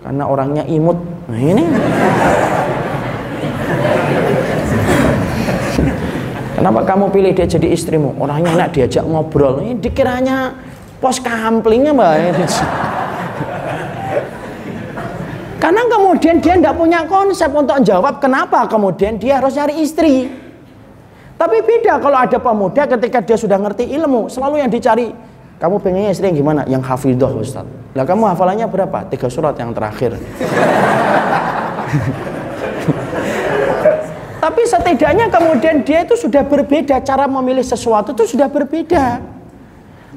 Karena orangnya imut. Nah ini. Kenapa kamu pilih dia jadi istrimu? Orangnya enak diajak ngobrol. Ini dikiranya pos kamplingnya mbak. Karena kemudian dia tidak punya konsep untuk jawab kenapa kemudian dia harus cari istri. Tapi beda kalau ada pemuda ketika dia sudah ngerti ilmu, selalu yang dicari kamu pengennya istri yang gimana? Yang hafidah Ustaz. Lah kamu hafalannya berapa? Tiga surat yang terakhir. Tapi setidaknya kemudian dia itu sudah berbeda cara memilih sesuatu itu sudah berbeda.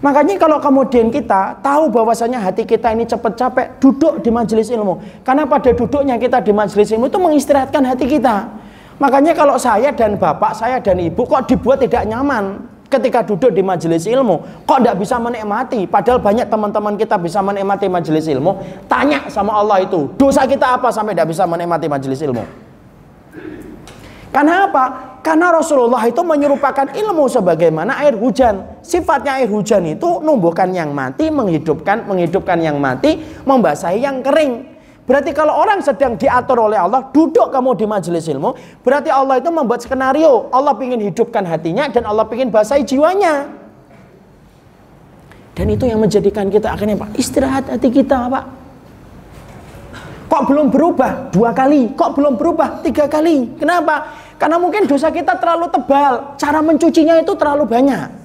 Makanya kalau kemudian kita tahu bahwasanya hati kita ini cepat capek, duduk di majelis ilmu. Karena pada duduknya kita di majelis ilmu itu mengistirahatkan hati kita. Makanya kalau saya dan bapak, saya dan ibu kok dibuat tidak nyaman ketika duduk di majelis ilmu. Kok tidak bisa menikmati? Padahal banyak teman-teman kita bisa menikmati majelis ilmu. Tanya sama Allah itu, dosa kita apa sampai tidak bisa menikmati majelis ilmu? Karena apa? Karena Rasulullah itu menyerupakan ilmu sebagaimana air hujan. Sifatnya air hujan itu numbuhkan yang mati, menghidupkan, menghidupkan yang mati, membasahi yang kering. Berarti kalau orang sedang diatur oleh Allah, duduk kamu di majelis ilmu, berarti Allah itu membuat skenario. Allah ingin hidupkan hatinya dan Allah ingin basahi jiwanya. Dan itu yang menjadikan kita akhirnya Pak, istirahat hati kita Pak. Kok belum berubah dua kali? Kok belum berubah tiga kali? Kenapa? Karena mungkin dosa kita terlalu tebal, cara mencucinya itu terlalu banyak.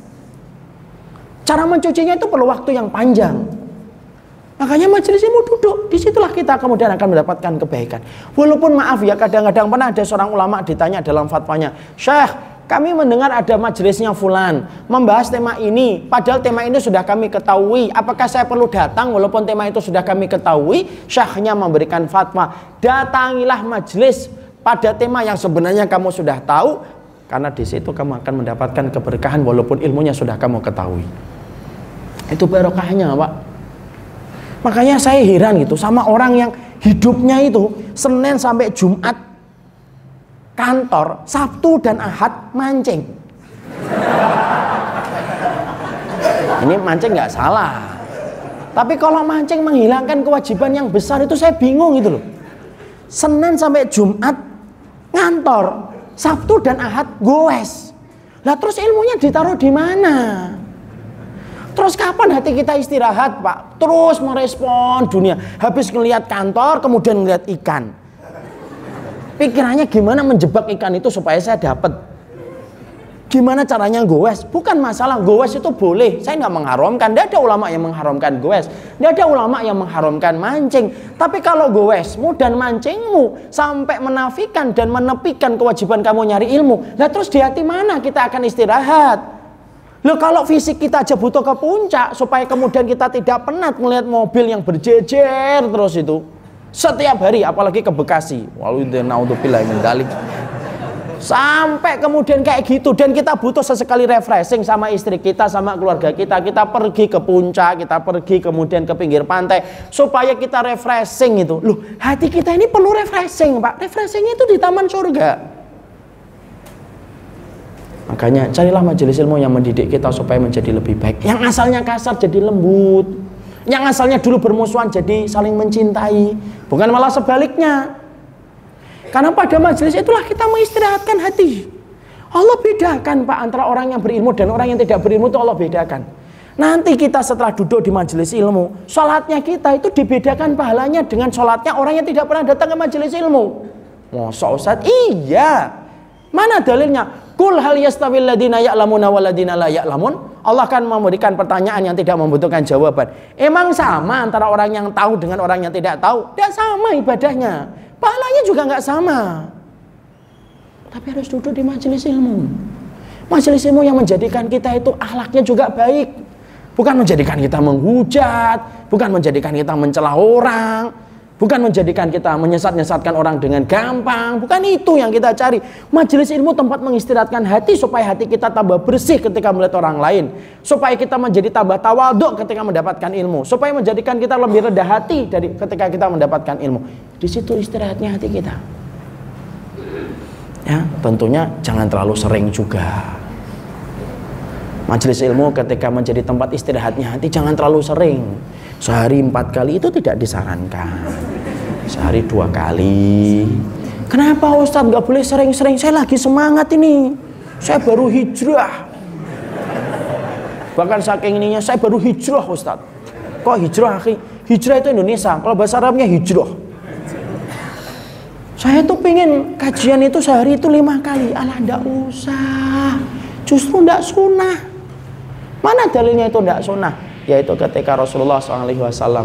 Cara mencucinya itu perlu waktu yang panjang. Makanya majelis ilmu duduk, di situlah kita kemudian akan mendapatkan kebaikan. Walaupun maaf ya, kadang-kadang pernah ada seorang ulama ditanya dalam fatwanya, Syekh, kami mendengar ada majelisnya Fulan membahas tema ini, padahal tema ini sudah kami ketahui. Apakah saya perlu datang walaupun tema itu sudah kami ketahui? Syekhnya memberikan fatwa, datangilah majelis pada tema yang sebenarnya kamu sudah tahu karena di situ kamu akan mendapatkan keberkahan walaupun ilmunya sudah kamu ketahui. Itu barokahnya, Pak. Makanya saya heran gitu sama orang yang hidupnya itu Senin sampai Jumat kantor, Sabtu dan Ahad mancing. Ini mancing nggak salah. Tapi kalau mancing menghilangkan kewajiban yang besar itu saya bingung gitu loh. Senin sampai Jumat ngantor Sabtu dan Ahad goes lah terus ilmunya ditaruh di mana terus kapan hati kita istirahat pak terus merespon dunia habis ngelihat kantor kemudian ngelihat ikan pikirannya gimana menjebak ikan itu supaya saya dapat Gimana caranya goes? Bukan masalah goes itu boleh. Saya nggak mengharamkan. Tidak ada ulama yang mengharamkan goes. Tidak ada ulama yang mengharamkan mancing. Tapi kalau goesmu dan mancingmu sampai menafikan dan menepikan kewajiban kamu nyari ilmu, nah terus di hati mana kita akan istirahat? Loh kalau fisik kita aja butuh ke puncak supaya kemudian kita tidak penat melihat mobil yang berjejer terus itu setiap hari apalagi ke Bekasi. Walau naudzubillah min dalik. Sampai kemudian kayak gitu dan kita butuh sesekali refreshing sama istri kita, sama keluarga kita. Kita pergi ke puncak, kita pergi kemudian ke pinggir pantai supaya kita refreshing itu. Loh, hati kita ini perlu refreshing, Pak. Refreshing itu di taman surga. Makanya carilah majelis ilmu yang mendidik kita supaya menjadi lebih baik. Yang asalnya kasar jadi lembut. Yang asalnya dulu bermusuhan jadi saling mencintai. Bukan malah sebaliknya. Karena pada majelis itulah kita mengistirahatkan hati. Allah bedakan Pak antara orang yang berilmu dan orang yang tidak berilmu itu Allah bedakan. Nanti kita setelah duduk di majelis ilmu, sholatnya kita itu dibedakan pahalanya dengan sholatnya orang yang tidak pernah datang ke majelis ilmu. Masa Ustaz? Iya. Mana dalilnya? Kul hal yastawil ladina ya'lamuna waladina la ya'lamun. Allah akan memberikan pertanyaan yang tidak membutuhkan jawaban. Emang sama antara orang yang tahu dengan orang yang tidak tahu? Tidak sama ibadahnya. Pahalanya juga nggak sama. Tapi harus duduk di majelis ilmu. Majelis ilmu yang menjadikan kita itu akhlaknya juga baik. Bukan menjadikan kita menghujat, bukan menjadikan kita mencela orang, bukan menjadikan kita menyesat-nyesatkan orang dengan gampang, bukan itu yang kita cari. Majelis ilmu tempat mengistirahatkan hati supaya hati kita tambah bersih ketika melihat orang lain, supaya kita menjadi tambah tawaduk ketika mendapatkan ilmu, supaya menjadikan kita lebih rendah hati dari ketika kita mendapatkan ilmu. Di situ istirahatnya hati kita. Ya, tentunya jangan terlalu sering juga. Majelis ilmu ketika menjadi tempat istirahatnya hati jangan terlalu sering. Sehari empat kali itu tidak disarankan. Sehari dua kali. Kenapa Ustadz nggak boleh sering-sering? Saya lagi semangat ini. Saya baru hijrah. Bahkan saking ininya saya baru hijrah Ustadz. Kok hijrah? Hijrah itu Indonesia. Kalau bahasa Arabnya hijrah. Saya tuh pengen kajian itu sehari itu lima kali. Alah ndak usah. Justru ndak sunnah. Mana dalilnya itu ndak sunnah? Yaitu ketika Rasulullah SAW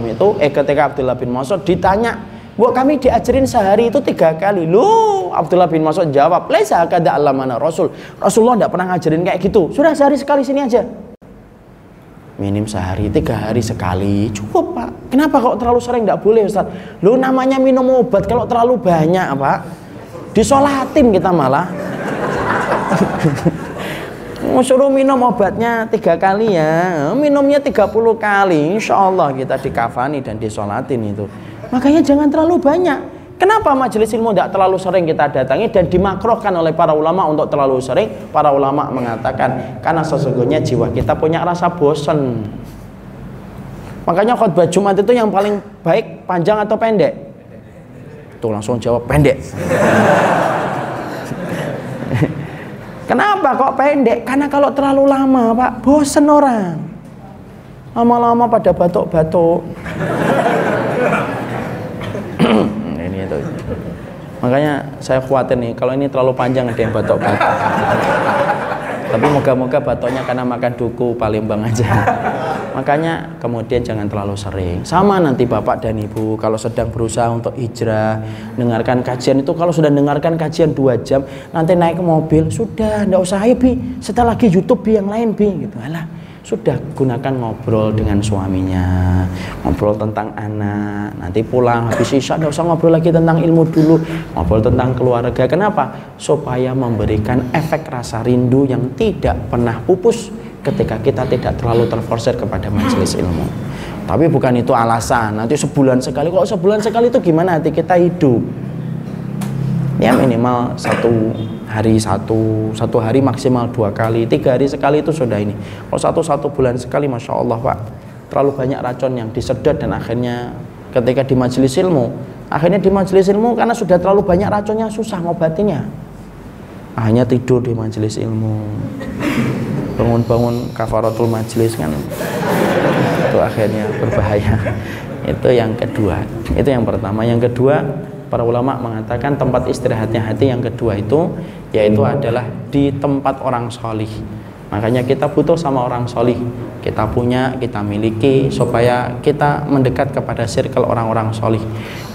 itu, eh ketika Abdullah bin Mas'ud ditanya, Bu kami diajarin sehari itu tiga kali. Lu Abdullah bin Mas'ud jawab, Laisa kada mana Rasul. Rasulullah ndak pernah ngajarin kayak gitu. Sudah sehari sekali sini aja minim sehari tiga hari sekali cukup pak kenapa kok terlalu sering tidak boleh Ustaz lu namanya minum obat kalau terlalu banyak pak disolatin kita malah suruh minum obatnya tiga kali ya minumnya 30 kali insya Allah kita dikafani dan disolatin itu makanya jangan terlalu banyak Kenapa majelis ilmu tidak terlalu sering kita datangi dan dimakrohkan oleh para ulama untuk terlalu sering? Para ulama mengatakan karena sesungguhnya jiwa kita punya rasa bosan. Makanya khutbah Jumat itu yang paling baik panjang atau pendek? Tuh langsung jawab pendek. Kenapa kok pendek? Karena kalau terlalu lama, Pak, bosen orang. Lama-lama pada batuk-batuk. ini itu. Makanya saya khawatir nih, kalau ini terlalu panjang ada yang batuk-batuk. Tapi moga-moga batuknya karena makan duku Palembang aja. Makanya kemudian jangan terlalu sering. Sama nanti Bapak dan Ibu kalau sedang berusaha untuk hijrah, dengarkan kajian itu kalau sudah dengarkan kajian dua jam, nanti naik ke mobil, sudah, ndak usah ayo Bi, setelah lagi YouTube Bi yang lain Bi gitu. Alah, sudah gunakan ngobrol dengan suaminya ngobrol tentang anak. Nanti pulang habis isya nggak usah ngobrol lagi tentang ilmu dulu. Ngobrol tentang keluarga. Kenapa? Supaya memberikan efek rasa rindu yang tidak pernah pupus ketika kita tidak terlalu terforsir kepada majelis ilmu. Tapi bukan itu alasan. Nanti sebulan sekali kok sebulan sekali itu gimana hati kita hidup ya minimal satu hari satu satu hari maksimal dua kali tiga hari sekali itu sudah ini. Kalau satu satu bulan sekali masya Allah pak. Terlalu banyak racun yang disedot dan akhirnya ketika di majelis ilmu akhirnya di majelis ilmu karena sudah terlalu banyak racunnya susah ngobatinya. Hanya tidur di majelis ilmu. Bangun-bangun kafaratul majelis kan. Itu akhirnya berbahaya. Itu yang kedua. Itu yang pertama. Yang kedua para ulama mengatakan tempat istirahatnya hati yang kedua itu yaitu adalah di tempat orang solih. Makanya kita butuh sama orang solih. Kita punya, kita miliki supaya kita mendekat kepada circle orang-orang solih.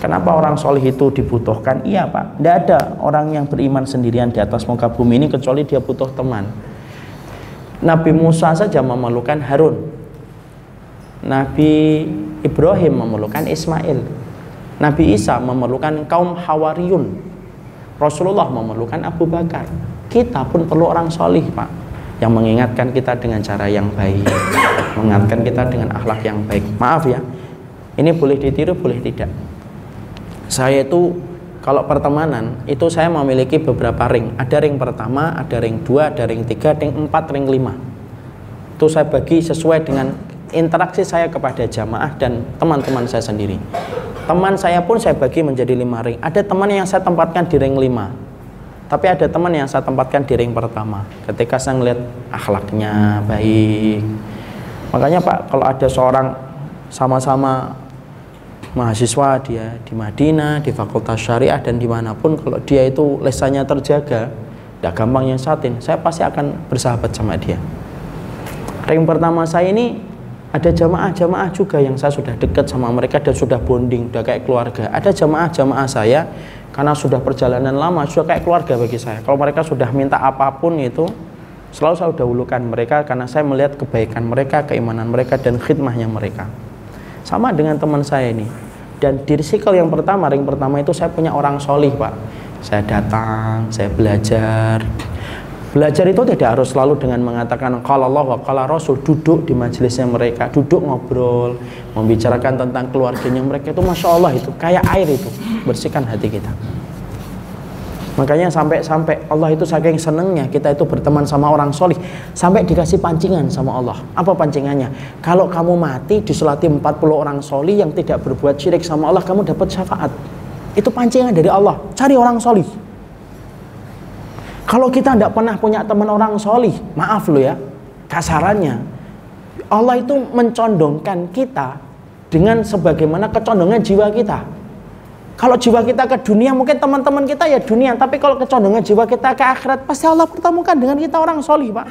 Kenapa orang solih itu dibutuhkan? iya pak, tidak ada orang yang beriman sendirian di atas muka bumi ini kecuali dia butuh teman. Nabi Musa saja memerlukan Harun. Nabi Ibrahim memerlukan Ismail Nabi Isa memerlukan kaum Hawariyun. Rasulullah memerlukan Abu Bakar. Kita pun perlu orang solih, Pak, yang mengingatkan kita dengan cara yang baik, mengingatkan kita dengan akhlak yang baik. Maaf ya, ini boleh ditiru, boleh tidak. Saya itu kalau pertemanan itu saya memiliki beberapa ring. Ada ring pertama, ada ring dua, ada ring tiga, ring empat, ring lima. Itu saya bagi sesuai dengan interaksi saya kepada jamaah dan teman-teman saya sendiri. Teman saya pun saya bagi menjadi lima ring. Ada teman yang saya tempatkan di ring lima. Tapi ada teman yang saya tempatkan di ring pertama. Ketika saya melihat akhlaknya baik. Makanya Pak, kalau ada seorang sama-sama mahasiswa dia di Madinah, di Fakultas Syariah dan di mana pun, kalau dia itu lesannya terjaga, tidak gampang yang satin, saya pasti akan bersahabat sama dia. Ring pertama saya ini ada jamaah-jamaah juga yang saya sudah dekat sama mereka dan sudah bonding, sudah kayak keluarga. Ada jamaah-jamaah saya karena sudah perjalanan lama, sudah kayak keluarga bagi saya. Kalau mereka sudah minta apa pun itu, selalu saya dahulukan mereka karena saya melihat kebaikan mereka, keimanan mereka dan khidmahnya mereka. Sama dengan teman saya ini. Dan di circle yang pertama, ring pertama itu saya punya orang solih, Pak. Saya datang, saya belajar, Belajar itu tidak harus selalu dengan mengatakan kalau Allah kalau Rasul duduk di majelisnya mereka, duduk ngobrol, membicarakan tentang keluarganya mereka itu masya Allah itu kayak air itu bersihkan hati kita. Makanya sampai-sampai Allah itu saking senengnya kita itu berteman sama orang solih sampai dikasih pancingan sama Allah. Apa pancingannya? Kalau kamu mati disolati 40 orang solih yang tidak berbuat syirik sama Allah kamu dapat syafaat. Itu pancingan dari Allah. Cari orang solih kalau kita tidak pernah punya teman orang solih, maaf lo ya, kasarannya, Allah itu mencondongkan kita dengan sebagaimana kecondongan jiwa kita. Kalau jiwa kita ke dunia, mungkin teman-teman kita ya dunia, tapi kalau kecondongan jiwa kita ke akhirat, pasti Allah pertemukan dengan kita orang solih, Pak.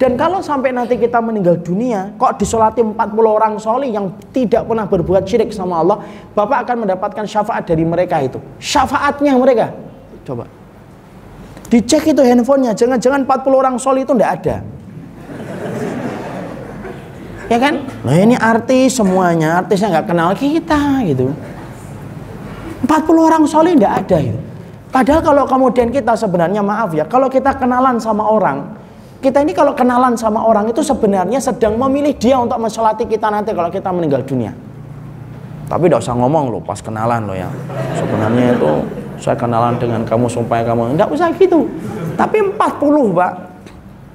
Dan kalau sampai nanti kita meninggal dunia, kok disolati 40 orang solih yang tidak pernah berbuat syirik sama Allah, Bapak akan mendapatkan syafaat dari mereka itu. Syafaatnya mereka. Coba. Dicek itu handphonenya, jangan-jangan 40 orang sol itu ndak ada. Ya kan? Nah ini artis semuanya, artisnya nggak kenal kita gitu. 40 orang soli ndak ada itu. Padahal kalau kemudian kita sebenarnya maaf ya, kalau kita kenalan sama orang, kita ini kalau kenalan sama orang itu sebenarnya sedang memilih dia untuk mensolati kita nanti kalau kita meninggal dunia. tapi tidak usah ngomong loh pas kenalan loh ya sebenarnya itu saya kenalan dengan kamu supaya kamu tidak usah gitu. Tapi 40 pak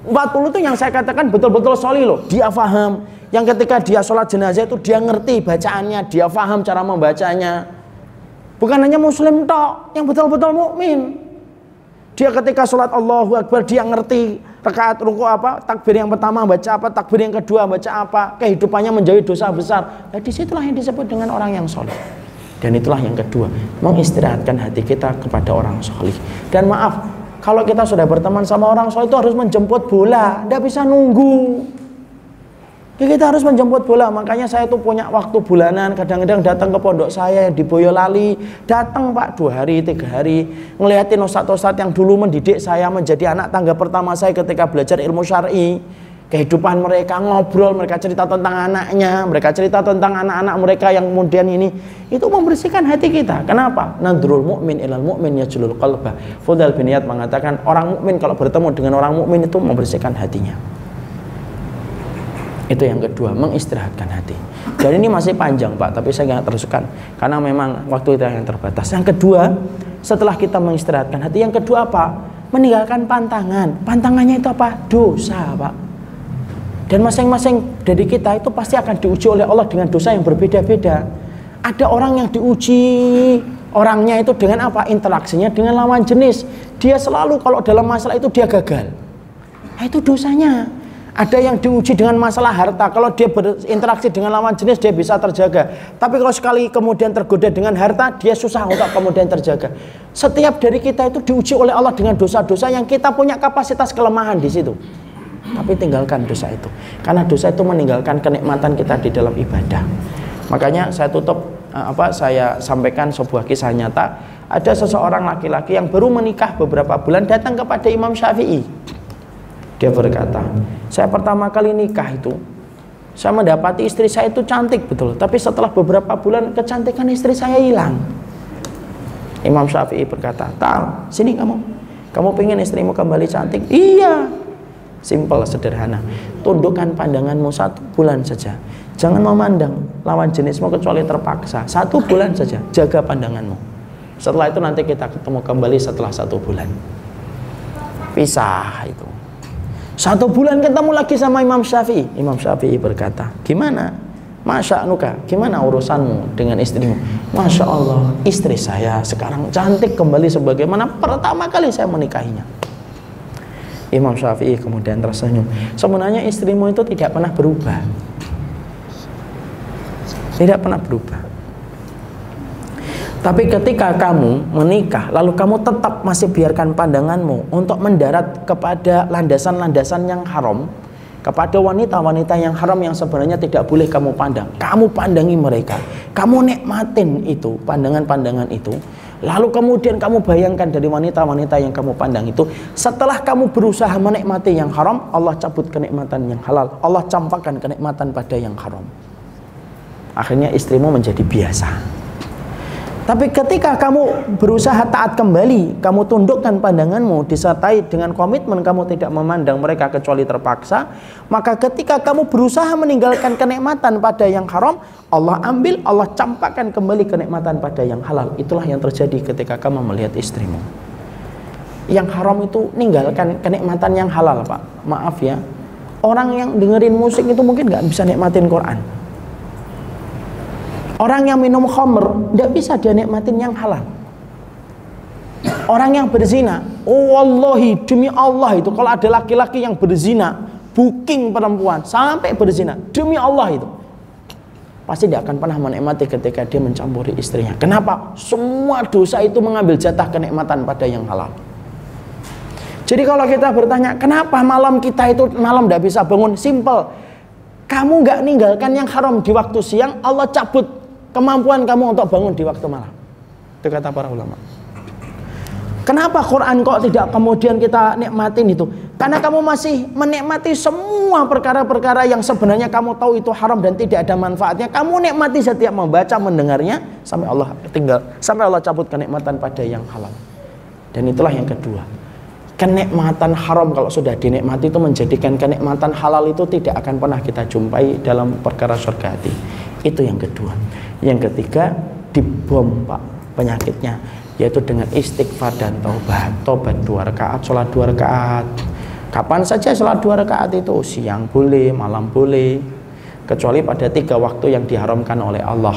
40 itu yang saya katakan betul-betul soli loh. Dia faham. Yang ketika dia sholat jenazah itu dia ngerti bacaannya dia faham cara membacanya. Bukan hanya muslim tok yang betul-betul mukmin. Dia ketika sholat Allahu Akbar dia ngerti rakaat ruku apa, takbir yang pertama baca apa, takbir yang kedua baca apa, kehidupannya menjauhi dosa besar. Nah, di situlah yang disebut dengan orang yang soleh. Dan itulah yang kedua, mengistirahatkan hati kita kepada orang soleh. Dan maaf, kalau kita sudah berteman sama orang soleh itu harus menjemput bola, tidak bisa nunggu. Ya kita harus menjemput bola. Makanya saya tuh punya waktu bulanan. Kadang-kadang datang ke pondok saya di Boyolali. Datang pak dua hari, tiga hari. Ngeliatin ustadz-ustadz yang dulu mendidik saya menjadi anak tangga pertama saya ketika belajar ilmu syari. Kehidupan mereka ngobrol, mereka cerita tentang anaknya, mereka cerita tentang anak-anak mereka yang kemudian ini itu membersihkan hati kita. Kenapa? Nadrul mukmin ilal mukmin yajlul qalbah. Fudal bin mengatakan orang mukmin kalau bertemu dengan orang mukmin itu membersihkan hatinya. Itu yang kedua, mengistirahatkan hati. Dan ini masih panjang Pak, tapi saya nggak teruskan karena memang waktu kita yang terbatas. Yang kedua, setelah kita mengistirahatkan hati, yang kedua apa? Meninggalkan pantangan. Pantangannya itu apa? Dosa Pak. Dan masing-masing dari kita itu pasti akan diuji oleh Allah dengan dosa yang berbeda-beda. Ada orang yang diuji orangnya itu dengan apa? Interaksinya dengan lawan jenis. Dia selalu kalau dalam masalah itu dia gagal. Nah, itu dosanya. Ada yang diuji dengan masalah harta. Kalau dia berinteraksi dengan lawan jenis dia bisa terjaga. Tapi kalau sekali kemudian tergoda dengan harta, dia susah untuk kemudian terjaga. Setiap dari kita itu diuji oleh Allah dengan dosa-dosa yang kita punya kapasitas kelemahan di situ. Tapi tinggalkan dosa itu. Karena dosa itu meninggalkan kenikmatan kita di dalam ibadah. Makanya saya tutup eh, apa saya sampaikan sebuah kisah nyata. Ada seseorang laki-laki yang baru menikah beberapa bulan datang kepada Imam Syafi'i dia berkata, saya pertama kali nikah itu, saya mendapati istri saya itu cantik betul. Tapi setelah beberapa bulan kecantikan istri saya hilang. Imam Syafi'i berkata, Tal, sini kamu. Kamu pengen istrimu kembali cantik? Iya. Simple, sederhana. Tundukkan pandanganmu satu bulan saja. Jangan memandang lawan jenismu kecuali terpaksa. Satu bulan saja, jaga pandanganmu. Setelah itu nanti kita ketemu kembali setelah satu bulan. Pisah itu. Satu bulan ketemu lagi sama Imam Syafi'i. Imam Syafi'i berkata, gimana? Masya Nuka, gimana urusanmu dengan istrimu? Masya Allah, istri saya sekarang cantik kembali sebagaimana pertama kali saya menikahinya. Imam Syafi'i kemudian tersenyum. Sebenarnya istrimu itu tidak pernah berubah. Tidak pernah berubah. Tapi ketika kamu menikah, lalu kamu tetap masih biarkan pandanganmu untuk mendarat kepada landasan-landasan yang haram, kepada wanita-wanita yang haram yang sebenarnya tidak boleh kamu pandang. Kamu pandangi mereka, kamu nikmatin itu, pandangan-pandangan itu. Lalu kemudian kamu bayangkan dari wanita-wanita yang kamu pandang itu, setelah kamu berusaha menikmati yang haram, Allah cabut kenikmatan yang halal. Allah campakkan kenikmatan pada yang haram. Akhirnya istrimu menjadi biasa. Tapi ketika kamu berusaha taat kembali, kamu tundukkan pandanganmu disertai dengan komitmen kamu tidak memandang mereka kecuali terpaksa, maka ketika kamu berusaha meninggalkan kenikmatan pada yang haram, Allah ambil, Allah campakkan kembali kenikmatan pada yang halal. Itulah yang terjadi ketika kamu melihat istrimu. Yang haram itu ninggalkan kenikmatan yang halal, Pak. Maaf ya. Orang yang dengerin musik itu mungkin nggak bisa nikmatin Quran Orang yang minum khamr tidak bisa dia nikmatin yang halal. Orang yang berzina, oh wallahi demi Allah itu kalau ada laki-laki yang berzina, booking perempuan sampai berzina, demi Allah itu pasti dia akan pernah menikmati ketika dia mencampuri istrinya. Kenapa? Semua dosa itu mengambil jatah kenikmatan pada yang halal. Jadi kalau kita bertanya, kenapa malam kita itu malam tidak bisa bangun? Simple. Kamu nggak ninggalkan yang haram di waktu siang, Allah cabut kemampuan kamu untuk bangun di waktu malam. Itu kata para ulama. Kenapa Quran kok tidak kemudian kita nikmatin itu? Karena kamu masih menikmati semua perkara-perkara yang sebenarnya kamu tahu itu haram dan tidak ada manfaatnya. Kamu nikmati setiap membaca, mendengarnya sampai Allah tinggal sampai Allah cabut kenikmatan pada yang halal. Dan itulah yang kedua. Kenikmatan haram kalau sudah dinikmati itu menjadikan kenikmatan halal itu tidak akan pernah kita jumpai dalam perkara surga hati. Itu yang kedua. Yang ketiga dibom pak penyakitnya yaitu dengan istighfar dan taubat. Taubat dua rakaat sholat dua rakaat. Kapan saja sholat dua rakaat itu? Siang boleh malam boleh. Kecuali pada tiga waktu yang diharamkan oleh Allah.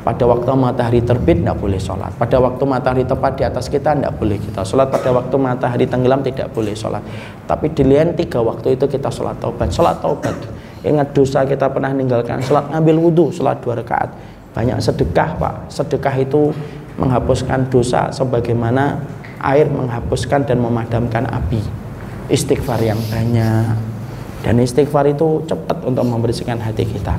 Pada waktu matahari terbit tidak boleh sholat. Pada waktu matahari tepat di atas kita tidak boleh kita sholat. Pada waktu matahari tenggelam tidak boleh sholat. Tapi di lain tiga waktu itu kita sholat taubat. Sholat taubat ingat dosa kita pernah meninggalkan sholat ngambil wudhu sholat dua rakaat. Banyak sedekah pak. Sedekah itu menghapuskan dosa sebagaimana air menghapuskan dan memadamkan api. Istighfar yang banyak. Dan istighfar itu cepat untuk membersihkan hati kita.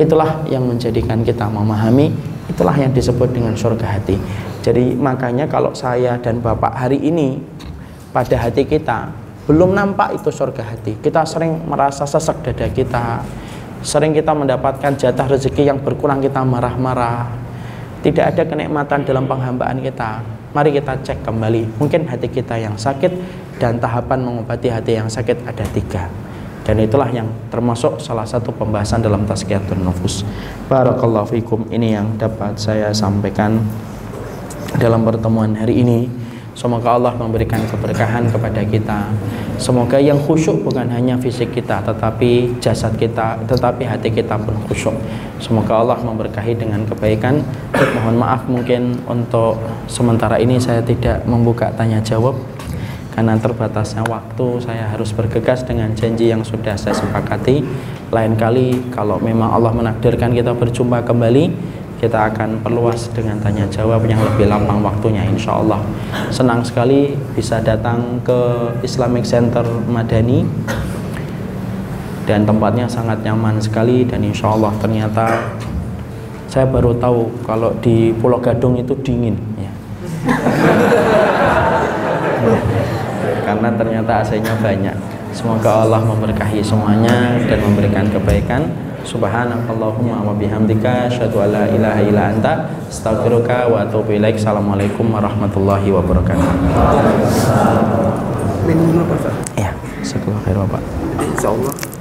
Itulah yang menjadikan kita memahami. Itulah yang disebut dengan surga hati. Jadi makanya kalau saya dan bapak hari ini pada hati kita belum nampak itu surga hati. Kita sering merasa sesak dada kita. Sering kita mendapatkan jatah rezeki yang berkurang kita marah-marah. Tidak ada kenikmatan dalam penghambaan kita. Mari kita cek kembali. Mungkin hati kita yang sakit dan tahapan mengobati hati yang sakit ada tiga. Dan itulah yang termasuk salah satu pembahasan dalam tazkiyatun nufus. Barakallahu fikum. Ini yang dapat saya sampaikan dalam pertemuan hari ini Semoga Allah memberikan keberkahan kepada kita. Semoga yang khusyuk bukan hanya fisik kita, tetapi jasad kita, tetapi hati kita pun khusyuk. Semoga Allah memberkahi dengan kebaikan. Mohon maaf mungkin untuk sementara ini saya tidak membuka tanya jawab karena terbatasnya waktu saya harus bergegas dengan janji yang sudah saya sepakati lain kali kalau memang Allah menakdirkan kita berjumpa kembali kita akan perluas dengan tanya jawab yang lebih lapang waktunya insya Allah senang sekali bisa datang ke Islamic Center Madani dan tempatnya sangat nyaman sekali dan insya Allah ternyata saya baru tahu kalau di Pulau Gadung itu dingin ya karena ternyata AC-nya banyak. Semoga Allah memberkahi semuanya dan memberikan kebaikan. Subhanakallahumma wa bihamdika asyhadu alla ilaha illa anta astaghfiruka wa atubu ilaik. Assalamualaikum warahmatullahi wabarakatuh. Minum apa, Pak? Ya, sekolah khair, Pak. Insyaallah.